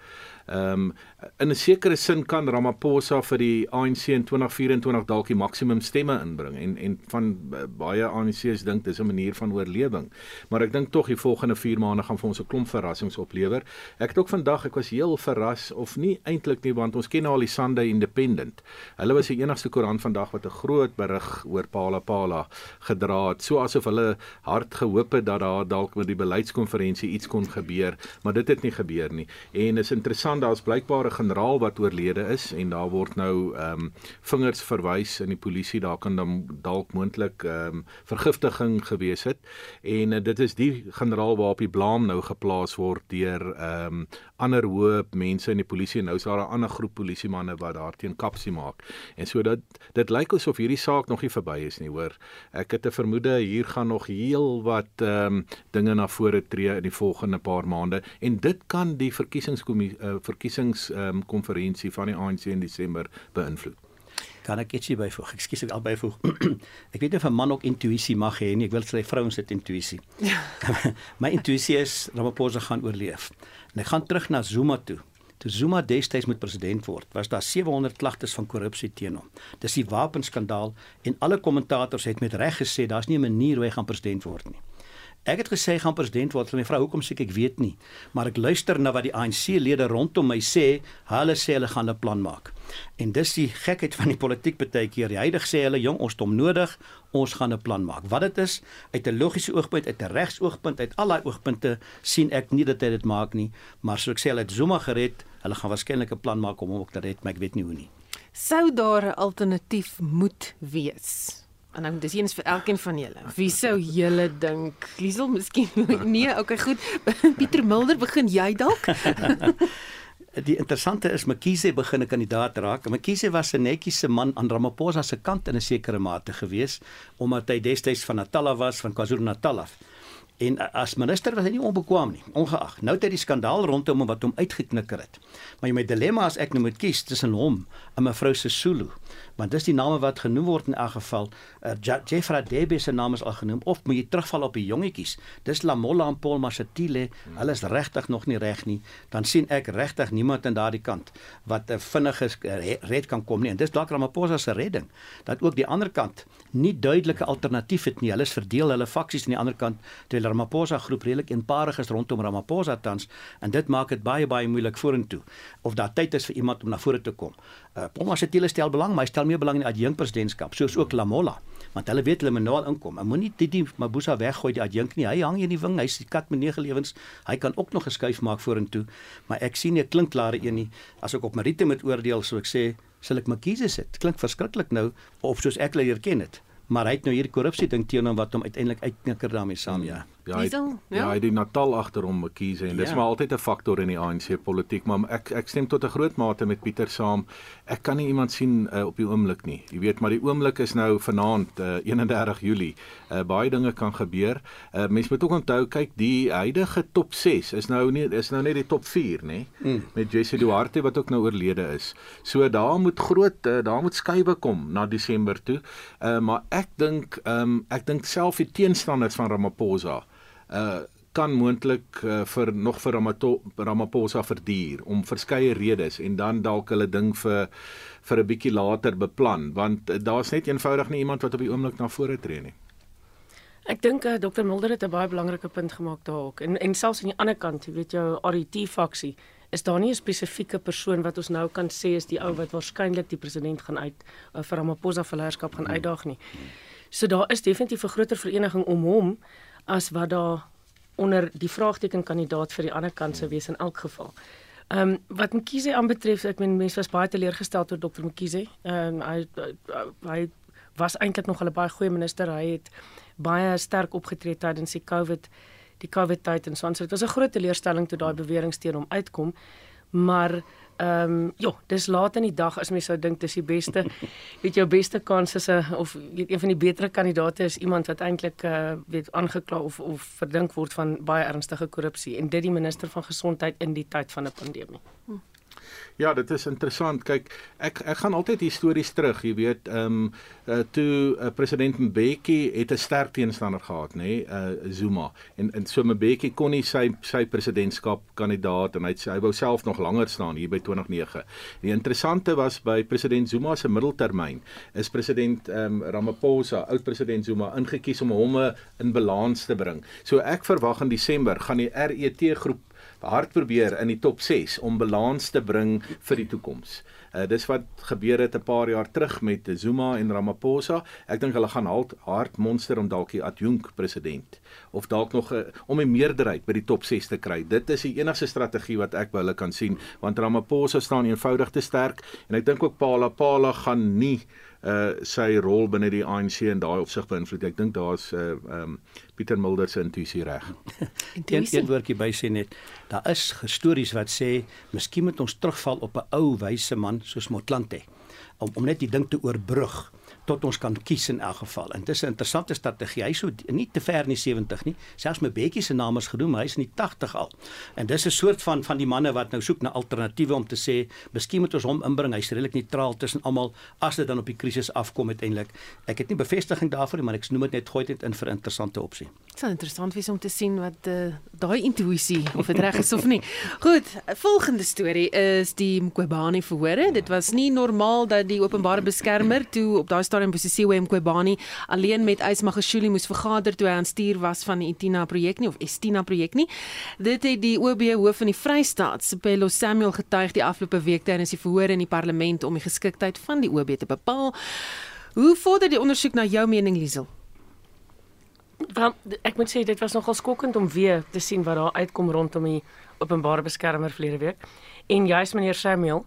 Ehm um, in 'n sekere sin kan Ramaphosa vir die ANC in 2024 dalk die maksimum stemme inbring en en van baie ANC's dink dis 'n manier van oorlewing. Maar ek dink tog die volgende 4 maande gaan vir ons 'n klomp verrassings oplewer. Ek het ook vandag ek was heel verras of nie eintlik nie want ons ken al die Sunday Independent. Hulle was die enigste koerant vandag wat 'n groot berig oor Pala Pala gedra het, so asof hulle hard gehoop het dat daar dalk met die beleidskonferensie iets kon gebeur, maar dit het nie gebeur nie. En is interessant verstaan daar's blykbaar 'n generaal wat oorlede is en daar word nou ehm um, vingers verwys in die polisie daar kan dan dalk moontlik ehm um, vergiftiging gewees het. En uh, dit is die generaal waarop die blame nou geplaas word deur ehm um, ander hoë mense in die polisie en nou is daar 'n ander groep polisiemanne wat daarteen kapsie maak. En so dat dit lyk asof hierdie saak nog nie verby is nie hoor. Ek het 'n vermoede hier gaan nog heel wat ehm um, dinge na vore tree in die volgende paar maande. En dit kan die verkiesingskommissie uh, verkiesingskonferensie um, van die ANC in Desember beïnvloed. Kan ek ietsie byvoeg? Ekskuus ek al byvoeg. [clears throat] ek weet nie of 'n man ook intuïsie mag hê nie. Ek wil sê vrouens het intuïsie. Ja. [laughs] My intuïsie is Ramaphosa gaan oorleef. En ek gaan terug na Zuma toe. Toe Zuma destyds moet president word, was daar 700 klagtes van korrupsie teen hom. Dis die wapenskandaal en alle kommentators het met reg gesê daar's nie 'n manier hoe hy gaan president word nie. Ek het gesê gaan president word. My vrou, hoekom sê ek ek weet nie, maar ek luister na wat die ANC-lede rondom my sê. Hulle sê hulle gaan 'n plan maak. En dis die gekheid van die politiek baie keer. Die huidige sê hulle jong, ons het hom nodig. Ons gaan 'n plan maak. Wat dit is, uit 'n logiese oogpunt, uit 'n regsoogpunt, uit al daai oogpunte sien ek nie dat hy dit maak nie, maar soos ek sê, hulle het Zuma gered. Hulle gaan waarskynlik 'n plan maak om hom ook te red, maar ek weet nie hoe nie. Sou daar 'n alternatief moet wees? En nou dis eens vir elkeen van julle. Wie sou julle dink? Liesel, miskien nee, okay, goed. [laughs] Pieter Mulder, begin jy dalk? [laughs] Die interessante is Mkhize begin 'n kandidaat raak. Mkhize was 'n netjiese man aan Ramaphosa se kant in 'n sekere mate gewees omdat hy destyds van Natal was, van KwaZulu-Natal af. En as minister was hy nie onbekwaam nie, ongeag. Nou het hy die skandaal rondom hom wat hom uitgeknikker het. Maar my dilemma as ek nou moet kies tussen hom en mevrou Sesulu, want dis die name wat genoem word in elk geval. Uh, Jeffra Debe se naam is al genoem of moet jy terugval op die jongetjies? Dis Lamola en Paul Masatile. Hulle is regtig nog nie reg nie. Dan sien ek regtig niemand aan daardie kant wat 'n vinnige uh, red kan kom nie. En dis dalk Ramaphosa se redding dat ook die ander kant nie duidelike alternatief het nie. Hulle is verdeel hulle faksies aan die ander kant terwyl Ramaphosa groep redelik eenparig is rondom Ramaphosa tans en dit maak dit baie baie moeilik vorentoe of daar tyd is vir iemand om na vore te kom. Uh, Paul Masatile stel belang, maar hy stel meer belang in die adjunkpresidentskap, soos ook Lamola, want hulle weet hulle moet nou inkom. Hy moenie Titi Mabuza weggooi die adjunk nie. Hy hang hier in die wing, hy's die kat met nege lewens. Hy kan ook nog geskuif maak vorentoe, maar ek sien nie 'n klinkklare een nie. As ek op Marite moet oordeel, sou ek sê sal ek Makiese sit. Klink verskriklik nou of soos ek hulle herken het. Maar hy het nou hierdie korrupsie ding teenoor wat hom uiteindelik uitknikker daarmee saam, ja. Ja, hy, ja, hy die Natal agter hom kies en dis ja. maar altyd 'n faktor in die ANC politiek, maar ek ek stem tot 'n groot mate met Pieter saam. Ek kan nie iemand sien uh, op die oomblik nie. Jy weet, maar die oomblik is nou vanaand uh, 31 Julie. Uh, baie dinge kan gebeur. Uh, Mense moet ook onthou, kyk, die huidige top 6 is nou nie is nou net die top 4, nê? Mm. Met Jesse Duarte wat ook nou oorlede is. So daar moet groot uh, daar moet skuwe kom na Desember toe. Uh, maar ek dink um, ek dink self die teenstanders van Ramaphosa uh kan moontlik uh, vir nog vir Ramaphosa verduur om verskeie redes en dan dalk hulle ding vir vir 'n bietjie later beplan want uh, daar's net eenvoudig nie iemand wat op die oomblik na vore tree nie. Ek dink uh, Dr Mulder het 'n baie belangrike punt gemaak daar ook. En en selfs aan die ander kant, jy weet jou RET faksie, is daar nie 'n spesifieke persoon wat ons nou kan sê is die ou wat waarskynlik die president gaan uit uh, vir Ramaphosa vir leierskap gaan uitdaag nie. So daar is definitief 'n groter vereniging om hom as wat daar onder die vraagteken kandidaat vir die ander kant sou wees in elk geval. Ehm um, wat Mkhize aanbetref, ek meen mense was baie teleurgestel oor Dr Mkhize. Ehm um, hy hy was eintlik nog 'n baie goeie minister. Hy het baie sterk opgetree tydens die COVID die COVID tyd en so aan. So dit was 'n groot teleurstelling toe daai bewering steen hom uitkom. Maar Ehm um, ja, dis laat in die dag as mens sou dink dis die beste. [laughs] weet jou beste kans is 'n of weet een van die beter kandidaate is iemand wat eintlik uh weet aangekla of of verdink word van baie ernstige korrupsie en dit die minister van gesondheid in die tyd van 'n pandemie. Hm. Ja, dit is interessant. Kyk, ek ek gaan altyd histories terug, jy weet, ehm um, uh, toe uh, president Mbeki het 'n sterk teenstander gehad, nê, nee, uh, Zuma. En en so Mbeki kon nie sy sy presidentskap kandidaat en hy het, hy wou self nog langer staan hier by 2009. Die interessante was by president Zuma se middeltermyn is president ehm um, Ramaphosa, oud president Zuma ingekies om hom in balans te bring. So ek verwag in Desember gaan die RET groep hard probeer in die top 6 om balans te bring vir die toekoms. Uh, dis wat gebeur het 'n paar jaar terug met Zuma en Ramaphosa. Ek dink hulle gaan hard monster om dalk die adjunk president of dalk nog uh, om 'n meerderheid by die top 6 te kry. Dit is die enigste strategie wat ek by hulle kan sien want Ramaphosa staan eenvoudig te sterk en ek dink ook Pala Pala gaan nie uh sy rol binne die ANC in daai opsig beïnvloed. Ek dink daar's uh um Pieter Mulder se intuïsie reg. [laughs] Een een woordjie by sê net, daar is stories wat sê miskien moet ons terugval op 'n ou wyse man soos Motlanthe om om net die ding te oorbrug tot ons kan kies in elk geval. En dit is 'n interessante strategie. Hy sou nie te ver in die 70 nie. Selfs my Bekkie se naam is genoem, hy is in die 80 al. En dis 'n soort van van die manne wat nou soek na alternatiewe om te sê, miskien moet ons hom inbring. Hy's redelik neutraal tussen almal as dit dan op die krisis afkom uiteindelik. Ek het nie bevestiging daarvoor nie, maar ek noem dit net gooi dit in vir interessante opsie. Dit sal interessant wees om te sien wat uh, daai intuïsie of dit reg is of nie. [laughs] Goed, volgende storie is die Mqobani verhore. Dit was nie normaal dat die openbare beskermer toe op daai stadium Bosisiwe Mqobani alleen met Ys Magashule moes vergader toe hy aan stuur was van die Etina projek nie of Estina projek nie. Dit het die OB hoof van die Vrystaat, Sipelo Samuel getuig die afgelope week tydens die verhoor in die parlement om die geskiktheid van die OB te bepaal. Hoe vorder die ondersoek na jou mening Liesel? Want ek moet sê dit was nogal skokkend om weer te sien wat daar uitkom rondom die openbare beskermer verlede week. En juist meneer Samuel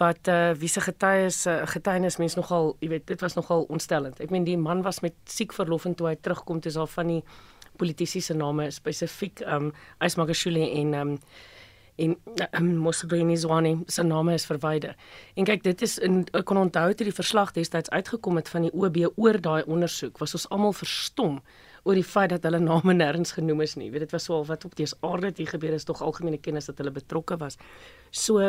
wat uh, wie se getuies uh, getuienis mens nogal, jy weet, dit was nogal ontstellend. Ek meen die man was met siek verlof en toe hy terugkom toe is al van die politici se name spesifiek um Ysmagashule en um en um, Mosbeni Zwane se name is verwyder. En kyk, dit is in ek kon onthou toe die verslag destyds uitgekom het van die OB oor daai ondersoek, was ons almal verstom oor die feit dat hulle name nêrens genoem is nie. Weet dit was so al wat op dese aarde hier gebeur is tog algemene kennis dat hulle betrokke was. So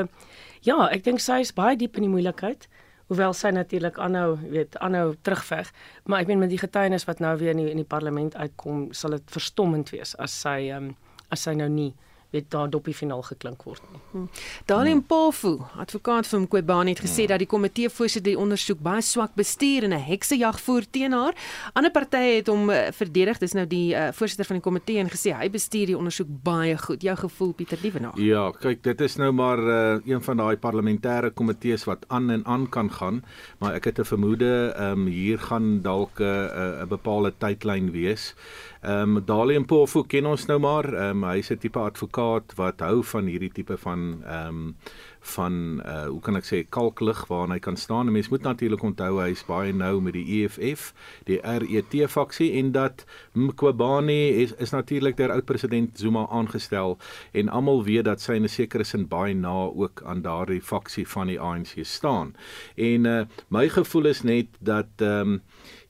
ja, ek dink sy is baie diep in die moeilikheid. Hoewel sy natuurlik aanhou, weet, aanhou terugveg, maar ek meen met die getuienis wat nou weer in die, in die parlement uitkom, sal dit verstommend wees as sy um, as sy nou nie weet daar dopie finaal geklink word nie. Hmm. Darlene Pofu, advokaat van Mqobani het gesê ja. dat die komitee voorsitter die ondersoek baie swak bestuur en 'n heksejag voer teen haar. Ander partye het hom uh, verdedig, dis nou die uh, voorsitter van die komitee en gesê hy bestuur die ondersoek baie goed. Jou gevoel Pieter Liebenag? Ja, kyk, dit is nou maar uh, een van daai parlementêre komitees wat aan en aan kan gaan, maar ek het 'n vermoede ehm um, hier gaan dalk 'n uh, 'n bepaalde tydlyn wees. Ehm um, Dalian Pofu ken ons nou maar. Ehm um, hy's 'n tipe advokaat wat hou van hierdie tipe van ehm um, van uh hoe kan ek sê kalklig waarna hy kan staan. Mense moet natuurlik onthou hy's baie nou met die EFF, die RET faksie en dat Mqobani is is natuurlik deur oud president Zuma aangestel en almal weet dat sy in 'n sekere sin baie na ook aan daardie faksie van die ANC staan. En uh my gevoel is net dat ehm um,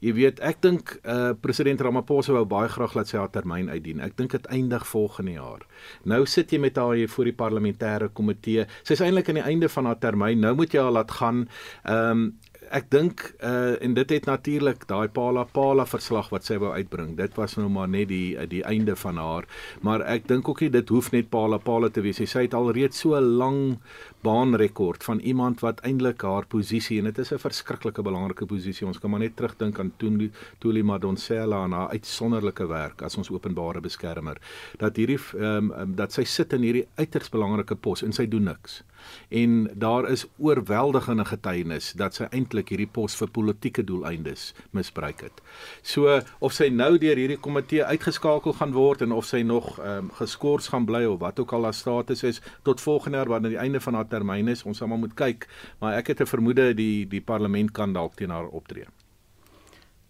Jy weet, ek dink uh president Ramaphosa wou baie graag laat sy haar termyn uitdien. Ek dink dit eindig volgende jaar. Nou sit jy met haar hier voor die parlementêre komitee. Sy's eintlik aan die einde van haar termyn. Nou moet jy haar laat gaan. Ehm um, ek dink uh en dit het natuurlik daai Pala Pala verslag wat sy wou uitbring. Dit was nou maar net die die einde van haar. Maar ek dink ook nie dit hoef net Pala Pala te wees. Sy het alreeds so 'n lang baanrekord van iemand wat eintlik haar posisie en dit is 'n verskriklike belangrike posisie. Ons kan maar net terugdink aan Tuli Tuli Madonsela en haar uitsonderlike werk as ons openbare beskermer. Dat hierdie ehm um, dat sy sit in hierdie uiters belangrike pos en sy doen niks en daar is oorweldigende getuienis dat sy eintlik hierdie pos vir politieke doeleindes misbruik het. So of sy nou deur hierdie komitee uitgeskakel gaan word en of sy nog ehm um, geskort gaan bly of wat ook al haar status is tot volgende jaar wanneer die einde van haar termyn is, ons sal maar moet kyk, maar ek het 'n vermoede die die parlement kan dalk teen haar optree.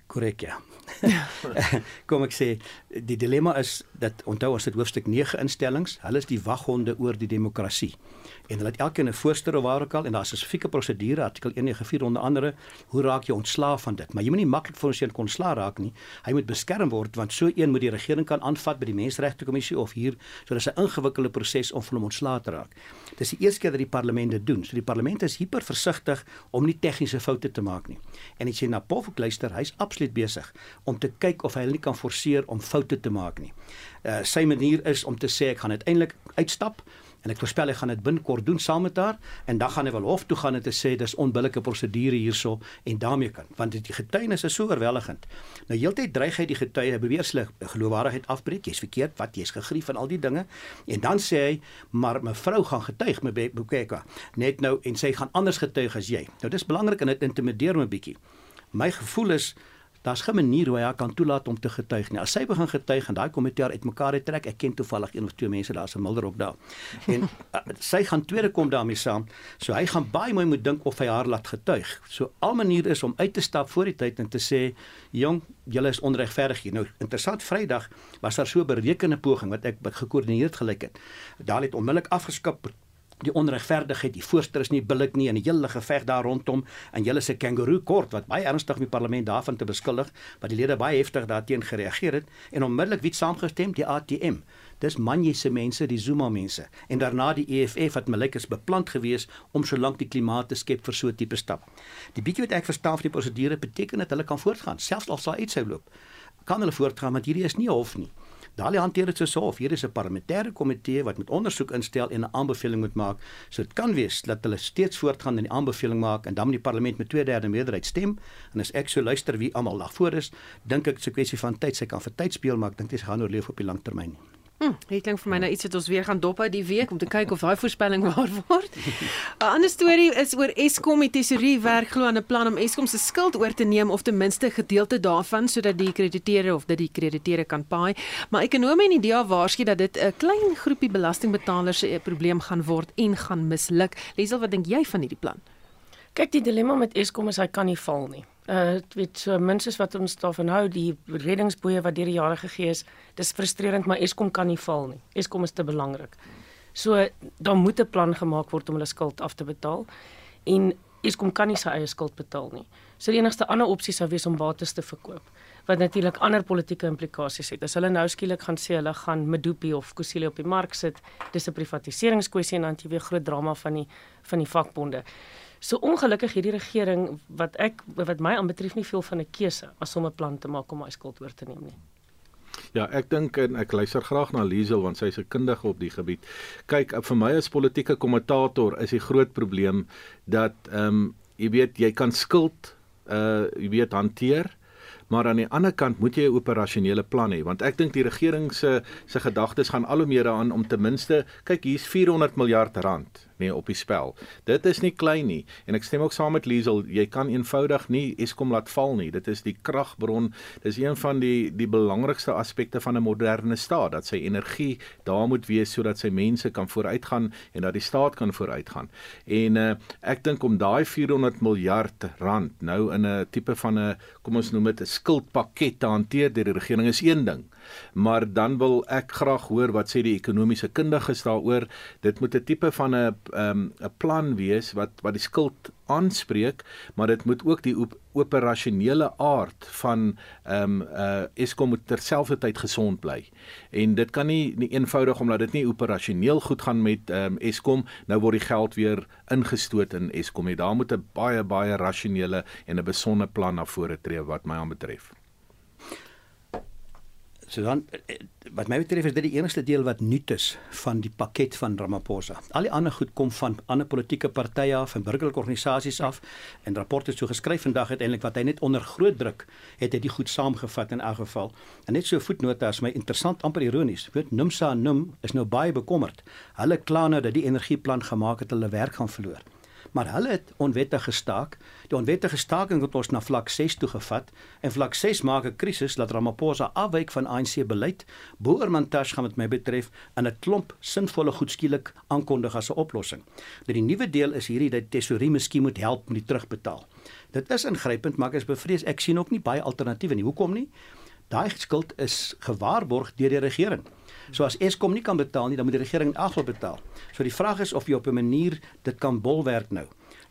Korrek ja. [laughs] Kom ek sê die dilemma is dat onthou ons het hoofstuk 9 instellings, hulle is die waghonde oor die demokrasie en hulle het elkeen 'n voorstel of waar ook al en daar is 'n spesifieke prosedure artikel 194 onder andere hoe raak jy ontslaaf van dit? Maar jy moet nie maklik vir ons een kon ontslaa raak nie. Hy moet beskerm word want so een moet die regering kan aanvat by die menseregte kommissie of hier so dis 'n ingewikkelde proses om hom ontslae te raak. Dis die eerste keer dat die parlement dit doen. So die parlement is hiper versigtig om nie tegniese foute te maak nie. En ek sê na Pofok luister hy's absoluut besig om te kyk of hy hulle nie kan forceer om foute te maak nie. Uh, sy manier is om te sê ek gaan uiteindelik uitstap en ek voorspel hy gaan dit binnekort doen saam met haar en dan gaan hy wel hof toe gaan en te sê dis onbillike prosedure hierso en daarmee kan want die getuienis is so oorweldigend. Nou heeltyd dreig hy die getuie beweer hulle geloofwaardigheid afbreek. Jy's verkeerd, wat jy's gegrief van al die dinge. En dan sê hy maar mevrou gaan getuig met Bukeka net nou en sy gaan anders getuig as jy. Nou dis belangrik en dit intimideer my bietjie. My gevoel is daar's geen manier hoe hy haar kan toelaat om te getuig nie. As sy begin getuig en daai komitee uitmekaar trek, ek ken toevallig een of twee mense daar's 'n milder op daar. En uh, [laughs] sy gaan tweede kom daarmee saam. So hy gaan baie mooi moet dink of hy haar laat getuig. So al manier is om uit te stap voor die tyd en te sê, "Jong, julle is onregverdig hier." Nou, interessant Vrydag was daar so 'n berekende poging wat ek gekoördineerd gelyk het. Daar het onmiddellik afgeskop die onregverdigheid, die voorstel is nie billik nie en die hele geveg daar rondom en julle se kangaroo kort wat baie ernstig die parlement daarvan te beskuldig, wat die lede baie heftig daarteen gereageer het en onmiddellik wie saamgestem die ATM. Dis manje se mense, die Zuma mense en daarna die EFF wat melyk is beplant gewees om so lank die klimaat te skep vir so 'n tipe stap. Die bietjie wat ek verstaan van die prosedure beteken dat hulle kan voortgaan, selfs al sal iets sou loop. Kan hulle voortgaan want hierdie is nie hof nie. Daai hanteer dit so of hier is 'n parlementêre komitee wat met ondersoek instel en 'n aanbeveling moet maak. So dit kan wees dat hulle steeds voortgaan en die aanbeveling maak en dan moet die parlement met 2/3 meerderheid stem. En as ek so luister wie almal lag voor is, dink ek dis 'n kwessie van tyd. Sy kan vir tyd speel, maar ek dink dit gaan oorleef op die lang termyn. Hm, dit klink vir my nou iets wat ons weer gaan dop uit die week om te kyk of daai voorspelling [laughs] waar word. 'n Ander storie is oor Eskom. Die tesourier werk glo aan 'n plan om Eskom se skuld oor te neem of ten minste gedeelte daarvan sodat die krediteure of dit die krediteure kan paai. Maar ekonome en idee waarsku dat dit 'n klein groepie belastingbetalers se probleem gaan word en gaan misluk. Lesel, wat dink jy van hierdie plan? Kyk, die dilemma met Eskom is hy kan nie val nie uh weet so minstens wat ons daarvan hou die reddingsboeye wat deur die jare gegee is dis frustrerend maar Eskom kan nie val nie. Eskom is te belangrik. So daar moet 'n plan gemaak word om hulle skuld af te betaal en Eskom kan nie sy eie skuld betaal nie. So die enigste ander opsie sou wees om bates te verkoop wat natuurlik ander politieke implikasies het. As hulle nou skielik gaan sê hulle gaan Medupi of Kusile op die mark sit dis 'n privatiseringskwessie en dan jy weer groot drama van die van die vakbonde So ongelukkig hierdie regering wat ek wat my aanbetref nie veel van 'n keuse as om 'n plan te maak om hy skuld oor te neem nie. Ja, ek dink en ek luister graag na Liesel want sy is 'n kundige op die gebied. Kyk, vir my as politieke kommentator is die groot probleem dat ehm um, jy weet jy kan skuld uh jy weet hanteer maar aan die ander kant moet jy 'n operasionele plan hê want ek dink die regering se se gedagtes gaan al hoe meer aan om ten minste kyk hier's 400 miljard rand nee op die spel. Dit is nie klein nie en ek stem ook saam met Liesel, jy kan eenvoudig nie Eskom laat val nie. Dit is die kragbron. Dis een van die die belangrikste aspekte van 'n moderne staat dat sy energie daar moet wees sodat sy mense kan vooruitgaan en dat die staat kan vooruitgaan. En uh, ek dink om daai 400 miljard rand nou in 'n tipe van 'n kom ons noem dit 'n skuldpakket te hanteer deur die regering is een ding maar dan wil ek graag hoor wat sê die ekonomiese kundiges daaroor. Dit moet 'n tipe van 'n 'n um, plan wees wat wat die skuld aanspreek, maar dit moet ook die op, operasionele aard van ehm um, uh Eskom moet terselfdertyd gesond bly. En dit kan nie nie eenvoudig omdat dit nie operasioneel goed gaan met ehm um, Eskom, nou word die geld weer ingestoot in Eskom. Daar moet 'n baie baie rasionele en 'n besonde plan na vore tree wat my aanbetref. So dan eh, wat my betref is dit die enigste deel wat nuut is van die pakket van Ramaphosa. Al die ander goed kom van ander politieke partye af en burgerlike organisasies af en rapporte so geskryf vandag uiteindelik wat hy net onder groot druk het hy dit goed saamgevat in elk geval. En net so voetnote as my interessant amper ironies. Weet Numsa en Num is nou baie bekommerd. Hulle kla nou dat die energieplan gemaak het hulle werk gaan verloor. Maar hulle het onwettig gestaak. Die onwettige staking het ons na vlak 6 toe gevat en vlak 6 maak 'n krisis dat Ramaphosa afwyk van ANC beleid. Boermantash gaan met my betref in 'n klomp sinvolle goed skielik aankondig as 'n oplossing. Nou die nuwe deel is hierdie dat tesorie miskien moet help met die terugbetaal. Dit is ingrypend, maar ek is bevrees ek sien ook nie baie alternatiewe nie. Hoekom nie? Daai skuld is gewaarborg deur die regering. So as Eskom nie kan betaal nie, dan moet die regering in afloop betaal. So die vraag is of jy op 'n manier dit kan bolwerk nou.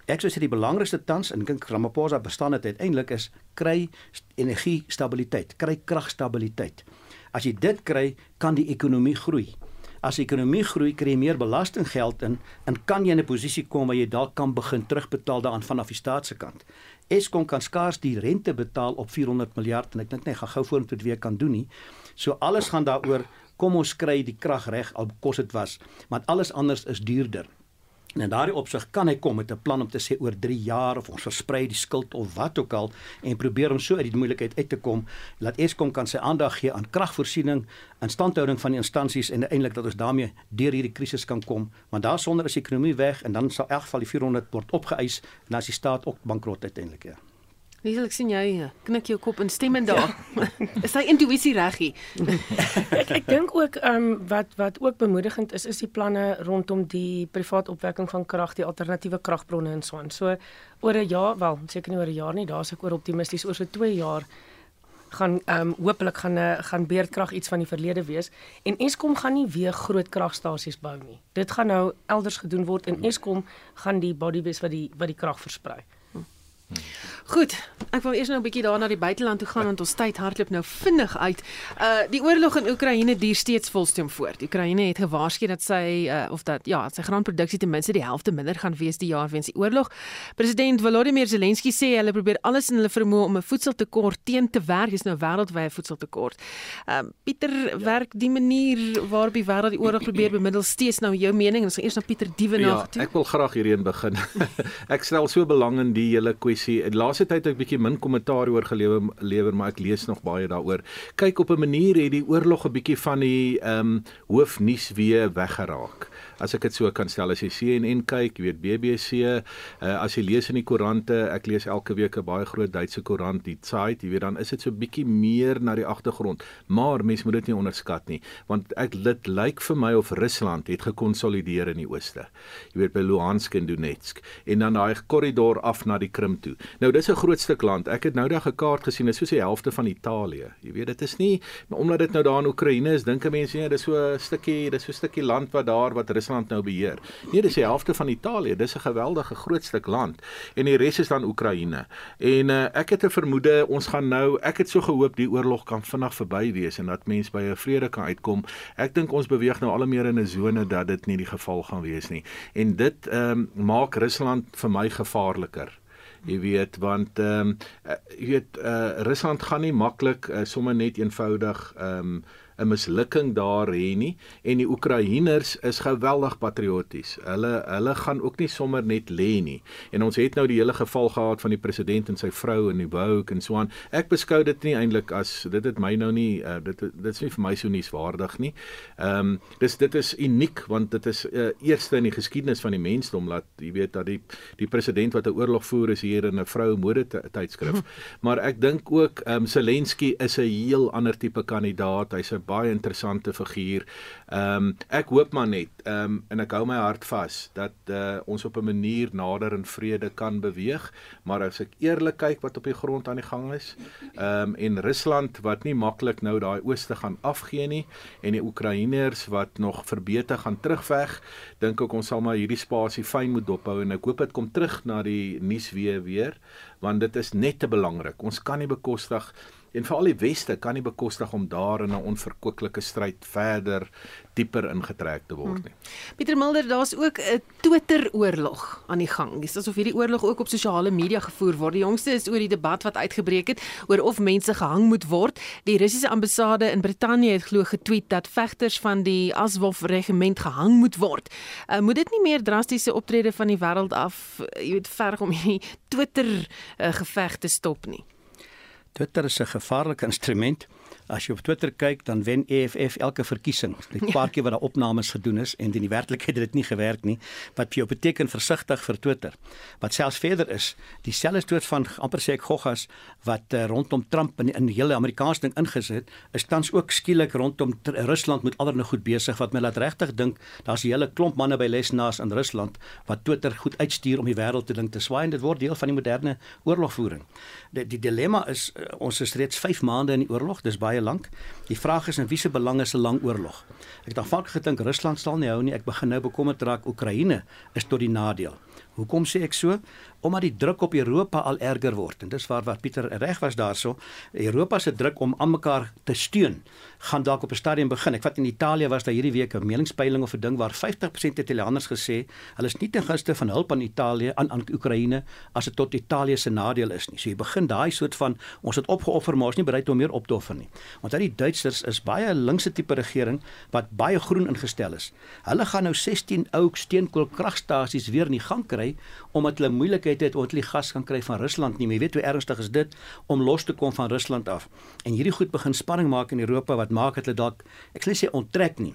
Ek sou sê die belangrikste tans en ek dink Ramaphosa bestaan dit uiteindelik is kry energie stabiliteit, kry kragstabiliteit. As jy dit kry, kan die ekonomie groei. As die ekonomie groei, kry jy meer belastinggeld in en kan jy in 'n posisie kom waar jy dalk kan begin terugbetaal daaraan vanaf die staat se kant. Eskom kan skaars die rente betaal op 400 miljard en ek dink net gaan gou vorentoe weer kan doen nie. So alles gaan daaroor kom ons kry die krag reg al kos dit was, want alles anders is duurder. En in daardie opsig kan hy kom met 'n plan om te sê oor 3 jaar of ons versprei die skuld of wat ook al en probeer om so uit die moeilikheid uit te kom. Laat Eskom kan sy aandag gee aan kragvoorsiening, instandhouding van die instansies en uiteindelik dat ons daarmee deur hierdie krisis kan kom, want daarsonder is die ekonomie weg en dan sal in elk geval die 400 word opgeëis en as die staat ook bankrot uiteindelik ja. Wie sal ek sien jy eh, knik jou kop instemmend daar. Ja. [laughs] is hy intuïsie reg hier? [laughs] ek ek dink ook ehm um, wat wat ook bemoedigend is is die planne rondom die privaat opwekking van krag, die alternatiewe kragbronne en so aan. So oor 'n jaar, wel, seker nie oor 'n jaar nie, daar's ek oor optimisties oor so 2 jaar gaan ehm um, hopelik gaan 'n uh, gaan beerdkrag iets van die verlede wees en Eskom gaan nie weer groot kragstasies bou nie. Dit gaan nou elders gedoen word en Eskom gaan die body wees wat die wat die krag versprei. Goed, ek wil eers nou 'n bietjie daar na die buiteland toe gaan want ons tyd hardloop nou vinnig uit. Uh die oorlog in Oekraïne duur steeds volstoom voort. Oekraïne het gewaarsku dat sy uh of dat ja, sy graanproduksie ten minste die helfte minder gaan wees die jaar weens die oorlog. President Volodymyr Zelensky sê hulle probeer alles in hulle vermoë om 'n voedseltekort teen te werk. Dis nou wêreldwye voedseltekort. Um uh, Pieter, ja. werk die manier waarop die wêreld die oorlog probeer bemiddel steeds nou jou mening? Ons gaan eers na Pieter Dievenag ja, toe. Ek wil graag hierheen begin. [laughs] ek stel so belang in die hele kwessie. In laaste tyd het ek bietjie min kommentaar oor gelewer, lewer, maar ek lees nog baie daaroor. Kyk op 'n manier het die oorlog 'n bietjie van die ehm um, hoofnuus weer weggeraak as ek dit so kan stel as jy CNN kyk, jy weet BBC, uh, as jy lees in die koerante, ek lees elke week 'n baie groot Duitse koerant, die Zeit, jy weet dan is dit so bietjie meer na die agtergrond. Maar mens moet dit nie onderskat nie, want ek dit lyk vir my of Rusland het gekonsolideer in die ooste. Jy weet by Luhansk en Donetsk en dan daai korridor af na die Krim toe. Nou dis 'n groot stuk land. Ek het nou daag 'n kaart gesien, dit is soos die helfte van Italië. Jy weet dit is nie omdat dit nou daar in Oekraïne is, dink mense nee, dis so 'n stukkie, dis so 'n stukkie land wat daar wat Rusland Rusland nou beheer. Nee, dis die helfte van Italië. Dis 'n geweldige groot stuk land en die res is dan Oekraïne. En uh, ek het 'n vermoede ons gaan nou, ek het so gehoop die oorlog kan vinnig verby wees en dat mense by 'n vrede kan uitkom. Ek dink ons beweeg nou al meer in 'n sone dat dit nie die geval gaan wees nie. En dit ehm um, maak Rusland vir my gevaarliker jy weet want ehm um, jy weet uh, Rusland gaan nie maklik uh, sommer net eenvoudig ehm um, 'n mislukking daar hê nie en die Oekraïners is geweldig patrioties. Hulle hulle gaan ook nie sommer net lê nie. En ons het nou die hele geval gehad van die president en sy vrou in die Wouk en so aan. Ek beskou dit nie eintlik as dit het my nou nie uh, dit dit is nie vir my so nuuswaardig nie. Ehm um, dis dit is uniek want dit is uh, eerste in die geskiedenis van die mensdom laat jy weet dat die die president wat 'n oorlog voer is hier in 'n vroue mode tydskrif. maar ek dink ook ehm um, Zelensky is 'n heel ander tipe kandidaat. Hy's 'n baie interessante figuur. Ehm um, ek hoop maar net ehm um, en ek hou my hart vas dat uh, ons op 'n manier nader in vrede kan beweeg, maar as ek eerlik kyk wat op die grond aan die gang is, ehm um, en Rusland wat nie maklik nou daai ooste gaan afgee nie en die Oekraïners wat nog verbeter gaan terugveg, dink ek ons sal maar hierdie spasie fyn moet dophou en ek hoop dit kom terug na die nuus weer weer want dit is net te belangrik. Ons kan nie bekostig en veral die weste kan nie bekostig om daar in 'n onverkwikkelike stryd verder dieper ingetrek te word nie. Hmm. Pieter Mulder, daar's ook 'n Twitter-oorlog aan die gang. Dis asof hierdie oorlog ook op sosiale media gevoer word. Die jongste is oor die debat wat uitgebreek het oor of mense gehang moet word. Die Russiese ambassade in Brittanje het glo getweet dat vegters van die Azov-regiment gehang moet word. Uh, moet dit nie meer drastiese optrede van die wêreld af, jy weet, verg om hierdie Twitter uh, geveg te stop nie? Twitter is 'n gevaarlike instrument. As jy op Twitter kyk, dan wen EFF elke verkiesing. Die paar keer wat daar opnames gedoen is en in die werklikheid het dit nie gewerk nie. Wat jy beteken versigtig vir Twitter. Wat selfs verder is, dieselfde soort van amper sê ek goggas wat uh, rondom Trump in, in die hele Amerikaanse ding ingesit, is tans ook skielik rondom Rusland met allerlei goed besig wat my laat regtig dink daar's 'n hele klomp manne by lesenaars in Rusland wat Twitter goed uitstuur om die wêreld te dink te swaai en dit word deel van die moderne oorlogvoering. Die, die dilemma is uh, ons is reeds 5 maande in die oorlog, dis baie lank. Die vraag is in wie se belang is 'n lang oorlog? Ek het aanvanklik gedink Rusland sal nie hou nie. Ek begin nou bekommerd raak Oekraïne is tot die nadeel. Hoekom sê ek so? Omdat die druk op Europa al erger word. En dis waar wat Pieter reg was daarso. Europa se druk om aan mekaar te steun gaan dalk op 'n stadium begin. Ek vat in Italië was daar hierdie week 'n meningspeiling of 'n ding waar 50% Italianers gesê hulle is nie ten gunste van hulp aan Italië aan aan Oekraïne as dit tot Italië se nadeel is nie. So jy begin daai soort van ons het opgeoffer maar ons nie bereid om meer op te offer nie. Want daai Duitsers is baie linkse tipe regering wat baie groen ingestel is. Hulle gaan nou 16 ou steenkoolkragstasies weer in die gang kry omdat hulle moeilikheid het om hulle gas kan kry van Rusland nie. Jy weet hoe ernstig is dit om los te kom van Rusland af. En hierdie goed begin spanning maak in Europa wat maak dat hulle dalk ek sê ontrek nie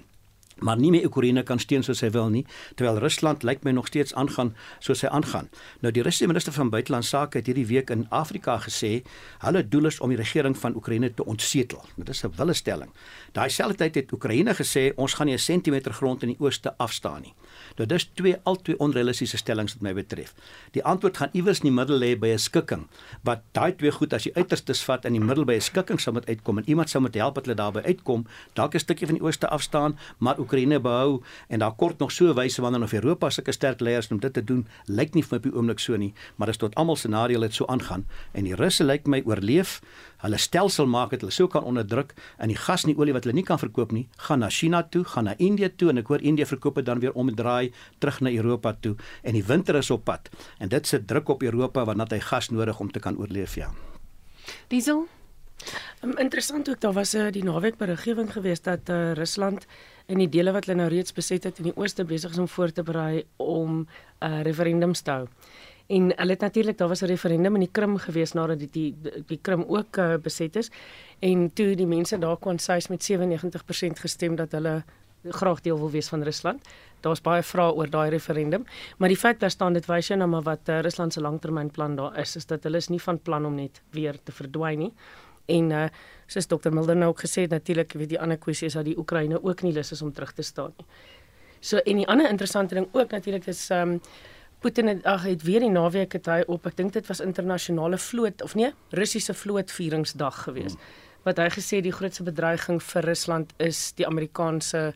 maar nie meer Oekraïne kan steun soos hy wil nie terwyl Rusland lyk my nog steeds aangaan soos hy aangaan. Nou die Russiese minister van buitelandse sake het hierdie week in Afrika gesê hulle doel is om die regering van Oekraïne te ontsetel. Dit is 'n willestelling. Daai selfde tyd het Oekraïne gesê ons gaan nie 'n sentimeter grond in die ooste afstaan nie. Nou dis twee altwee onrealistiese stellings wat my betref. Die antwoord gaan iewers in die middel lê by 'n skikking. Wat daai twee goed as jy uiterstes vat in die middel by 'n skikking sou moet uitkom en iemand sou moet help dat hulle daarby uitkom, dalk 'n stukkie van die ooste afstaan, maar Oekraïne behou en daar kort nog so wyse wanneer of Europa sulke sterk leiers om dit te doen, lyk nie vir my op die oomblik so nie, maar dit is tot almal scenario dit so aangaan en die Russe lyk my oorleef. Hulle stelsel maak dit hulle sou kan onderdruk en die gas en die olie wat hulle nie kan verkoop nie, gaan na China toe, gaan na Indië toe en ek hoor Indië verkoop dit dan weer omdraai terug na Europa toe en die winter is op pad en dit sit druk op Europa want hy gas nodig om te kan oorleef ja. Diesel Um, interessant ook daar was 'n uh, die naweek beriggewing geweest dat uh, Rusland in die dele wat hulle nou reeds beset het in die ooste besig is om voor te berei om 'n uh, referendum te hou. En hulle het natuurlik daar was 'n referendum in die Krim geweest nadat die die, die Krim ook uh, beset is en toe die mense daar kon sês met 97% gestem dat hulle graag deel wil wees van Rusland. Daar's baie vrae oor daai referendum, maar die feit dat staan dit wys jy nou maar wat uh, Rusland se langtermynplan daar is, is dat hulle is nie van plan om net weer te verdwyn nie. En uh soos Dr Mulder nou ook gesê het natuurlik weet die ander kwessie is dat die Oekraïne ook nie lus is om terug te staan nie. So en die ander interessante ding ook natuurlik is um Putin het ag het weer die naweek het hy op ek dink dit was internasionale vloot of nee Russiese vlootvieringsdag gewees. Hmm. Wat hy gesê die grootste bedreiging vir Rusland is die Amerikaanse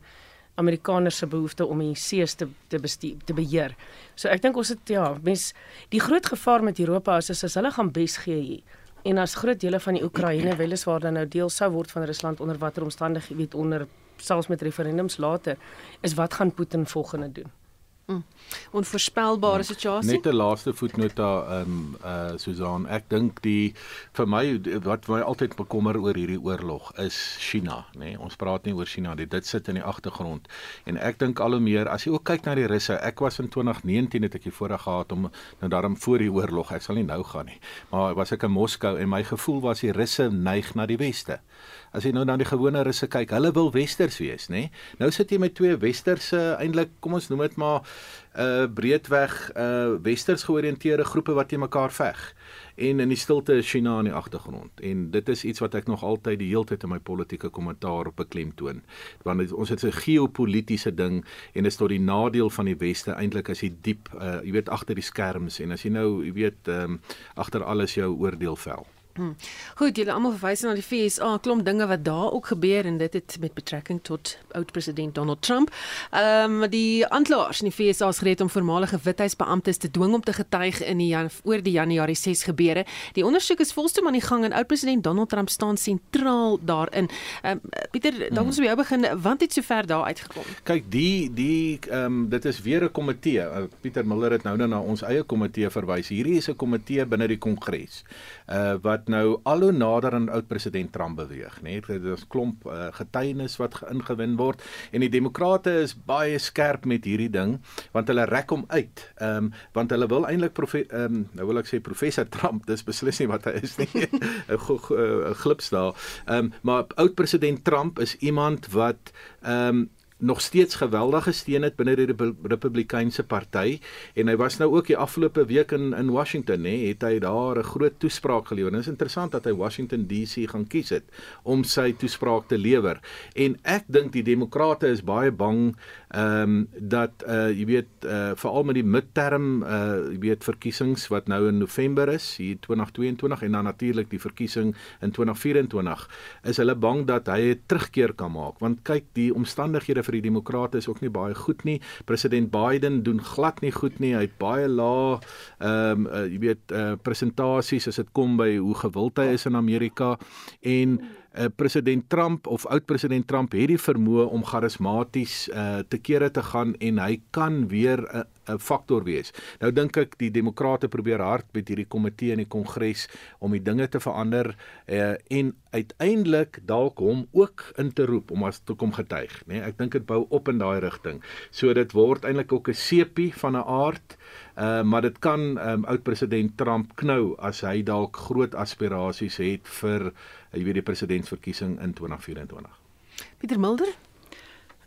Amerikaners se behoefte om die see te te bestuur te beheer. So ek dink ons het ja, mens die groot gevaar met Europa is as hulle gaan bes gee hier en as groot dele van die Oekraïne weliswaar dan nou deel sou word van Rusland onder watter omstandighede weet onder selfs met referendums later is wat gaan Putin volgende doen Mm. Onvoorspelbare situasie. Net 'n laaste voetnota ehm um, uh Susan, ek dink die vir my wat my altyd bekommer oor hierdie oorlog is China, nê. Nee, ons praat nie oor China nie. Dit sit in die agtergrond. En ek dink al hoe meer as jy ook kyk na die Russe. Ek was in 2019 het ek hier voorreg gehad om nou daarom voor die oorlog. Ek sal nie nou gaan nie. Maar was ek in Moskou en my gevoel was die Russe neig na die weste as jy nou na die gewone russe kyk, hulle wil westers wees, nê? Nou sit jy met twee westerse eintlik, kom ons noem dit maar 'n uh, breedweg uh westers georiënteerde groepe wat teen mekaar veg. En in die stilte is China in die agtergrond. En dit is iets wat ek nog altyd die hele tyd in my politieke kommentaar op beklemtoon. Want ons het 'n geopolitiese ding en dit is tot die nadeel van die weste eintlik as jy diep uh jy weet agter die skerms en as jy nou jy weet ehm um, agter alles jou oordeel vel. Hmm. Goed, julle almal verwys na die FSA, klomp dinge wat daar ook gebeur en dit het met betrekking tot oud-president Donald Trump. Ehm um, die aanklaers in die FSA is gereed om voormalige withuisbeamptes te dwing om te getuig in die oor die Januarie 6 gebeure. Die ondersoek is volstoom aan die gang en oud-president Donald Trump staan sentraal daarin. Ehm um, Pieter, dan hmm. ons by jou begin. Want het sover daar uitgekom? Kyk, die die ehm um, dit is weer 'n komitee. Uh, Pieter Miller het nou nou na ons eie komitee verwys. Hierdie is 'n komitee binne die Kongres. Uh wat nou al hoe nader aan oud president Trump beweeg, nê. Nee? Daar's klomp uh, getuienis wat ingewin word en die demokrate is baie skerp met hierdie ding want hulle rek hom uit. Ehm um, want hulle wil eintlik ehm um, nou wil ek sê professor Trump, dis beslis nie wat hy is nie. [laughs] 'n glips daar. Ehm um, maar oud president Trump is iemand wat ehm um, nog steeds geweldige steun het binne die Republikeinse party en hy was nou ook die afgelope week in in Washington nê het hy daar 'n groot toespraak gelewer. Dit is interessant dat hy Washington DC gaan kies het om sy toespraak te lewer. En ek dink die demokrate is baie bang ehm um, dat uh jy weet uh veral met die midterm uh jy weet verkiesings wat nou in November is hier 2022 en dan natuurlik die verkiesing in 2024 is hulle bang dat hy 'n terugkeer kan maak want kyk die omstandighede vir die demokrate is ook nie baie goed nie. President Biden doen glad nie goed nie. Hy het baie lae ehm um, uh, jy weet uh presentasies as dit kom by hoe gewild hy is in Amerika. En uh, president Trump of oud president Trump het die vermoë om charismaties uh, te kere te gaan en hy kan weer 'n uh, 'n faktor wees. Nou dink ek die demokrate probeer hard met hierdie komitee in die kongres om die dinge te verander uh, en uiteindelik dalk hom ook in te roep om as toe kom getuig, nê. Nee, ek dink dit bou op in daai rigting. So dit word eintlik ook 'n sepie van 'n aard Uh, maar dit kan um, oud president Trump knou as hy dalk groot aspirasies het vir jy weet die presidentsverkiesing in 2024. Pieter Mulder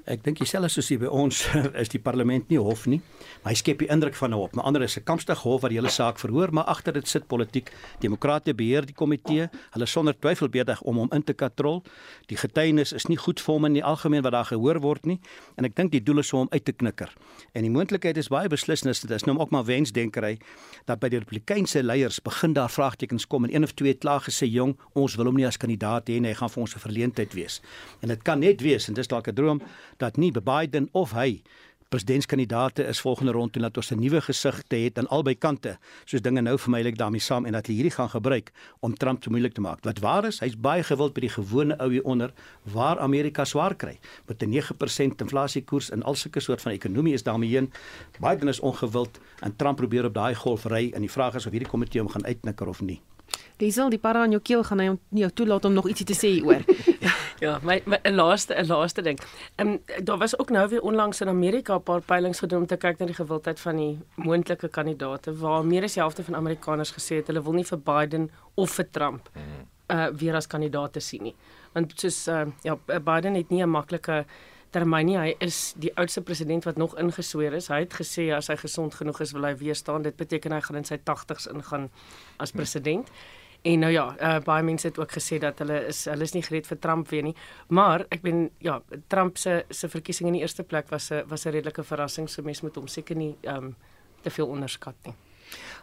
Ek dink dieselfde soos hier by ons [laughs] is die parlement nie hof nie, maar hy skep die indruk van 'n hof. Maar ander is 'n kampstig hof wat die hele saak verhoor, maar agter dit sit politiek. Demokrate beheer die komitee. Hulle sonder twyfel besig om hom in te katrol. Die getuienis is nie goed vir hom in die algemeen wat daar gehoor word nie, en ek dink die doel is om hom uit te knikker. En die moontlikheid is baie beslisnis. Dit is nou ook maar wensdenkery dat by die Republikeinse leiers begin daar vraagtekens kom en een of twee klaar gesê jong, ons wil hom nie as kandidaat hê nie, hy gaan vir ons 'n verleentheid wees. En dit kan net wees en dis dalk 'n droom dat nie Biden of hy presidentskandidaate is volgende rond toe dat ons 'n nuwe gesig te het aan albei kante soos dinge nou vir my lyk daarmee saam en dat hulle hierdie gaan gebruik om Trump te moeilik te maak. Wat waar is, hy's baie gewild by die gewone ou hier onder waar Amerika swaar kry met 'n 9% inflasiekoers en al sulke soort van ekonomie is daarmee heen. Biden is ongewild en Trump probeer op daai golf ry en die vraag is of hierdie komitee hom gaan uitnikker of nie. Diesel die para in jou keel gaan hy jou toelaat om nog ietsie te sê hieroor. [laughs] ja, my 'n laaste 'n laaste ding. Ehm um, daar was ook nou weer onlangs in Amerika 'n paar peilings gedoen om te kyk na die gewildheid van die moontlike kandidaate waar meer as die helfte van Amerikaners gesê het hulle wil nie vir Biden of vir Trump uh weer as kandidaat sien nie. Want soos uh ja, Biden het nie 'n maklike termyn nie. Hy is die oudste president wat nog ingesweer is. Hy het gesê as hy gesond genoeg is, wil hy weer staan. Dit beteken hy gaan in sy 80's ingaan as president. Hmm. En nou ja, uh, baie mense het ook gesê dat hulle is hulle is nie gereed vir Trump weer nie. Maar ek ben ja, Trump se se verkiesing in die eerste plek was 'n was 'n redelike verrassing. So mense moet hom seker nie ehm um, te veel onderskat nie.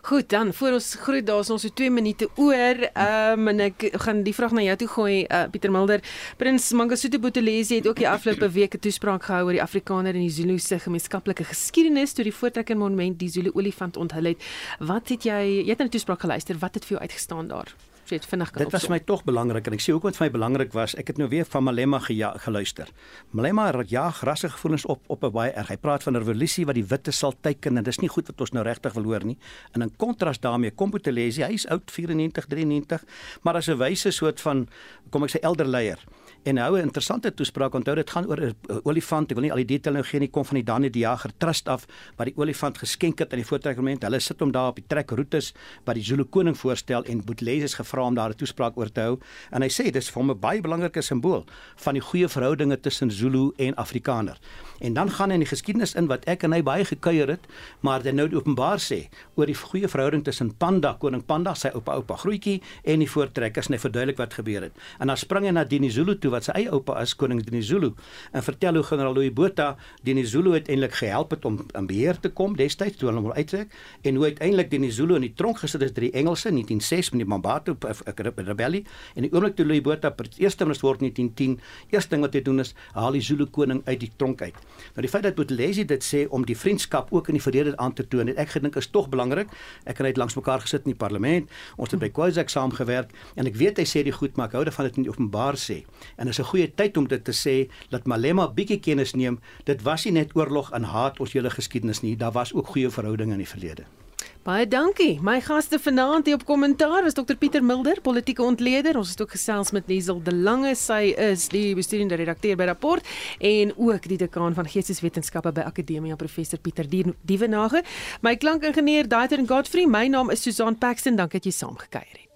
Goed, dan voor ons groet daar's ons so 2 minute oor. Ehm um, en ek gaan die vraag na jou toe gooi, uh, Pieter Mulder. Prins Mangosuthu Buthelezi het ook die afgelope [clears throat] week 'n toespraak gehou oor die Afrikaner en die Zulu se gemeenskaplike geskiedenis toe die Voortrekker Monument die Zulu olifant onthul het. Wat het jy jy het na die toespraak geluister? Wat het vir jou uitgestaan daar? Jy het vinnig kan Dit was my tog belangrik en ek sê hoekom dit vir my belangrik was. Ek het nou weer van Malema geluister. Malema het ja rasse gevoelens op op 'n baie erg. Hy praat van 'n revolusie wat die witte sal teiken en dis nie goed wat ons nou regtig wil hoor nie. En in kontras daarmee kom Botelesi, hy is oud 94 93, maar as 'n wyse soort van kom ek sê elderleier en hou 'n interessante toespraak. Onthou dit gaan oor 'n olifant. Ek wil nie al die detail nou gee nie. Kom van die Dani die Jager Trust af wat die olifant geskenk het aan die voortrekkerment. Hulle sit hom daar op die trekroetes wat die Zulu koning voorstel en Boetles is gevra om daar 'n toespraak oor te hou. En hy sê dis vir hom 'n baie belangrike simbool van die goeie verhoudinge tussen Zulu en Afrikaner. En dan gaan hy in die geskiedenis in wat ek en hy baie gekuier het, maar dit nou openbaar sê oor die goeie verhouding tussen Panda, koning Panda, sy oupa oupa Grootjie en die voortrekkers en hy verduidelik wat gebeur het. En dan spring hy na Dini Zulu toe wat sy eie oupa is koning Dinizulu en vertel hoe generaal Louis Botha Dinizulu uiteindelik gehelp het om in beheer te kom destyds toe hulle hom uittrek en hoe uiteindelik Dinizulu in die tronk gesit is deur die Engelse in 1906 met die Mambato rebellie en die oomblik toe Louis Botha eerste minister word in 1910 eerste ding wat hy doen is haal die Zulu koning uit die tronk uit. Nou die feit dat Bothelesi dit sê om die vriendskap ook in die verlede aan te toon het ek gedink is tog belangrik. Ek en hy het langs mekaar gesit in die parlement ons het by Kwazak saamgewerk en ek weet hy sê die goed maar ek hou daarvan dit in openbaar sê en is 'n goeie tyd om dit te sê dat Malema bietjie kennis neem. Dit was nie net oorlog en haat ons hele geskiedenis nie. Daar was ook goeie verhoudinge in die verlede. Baie dankie. My gaste vanaand hier op kommentaar was Dr Pieter Mulder, politieke ontleder. Ons het ook gesels met Liesel De Lange. Sy is die bestuurende redakteur by Rapport en ook die dekaan van Geesteswetenskappe by Akademia Professor Pieter Dievenage. My klankingenieur Daiter Godfrey. My naam is Susan Paxton. Dankie dat jy saamgekuier het.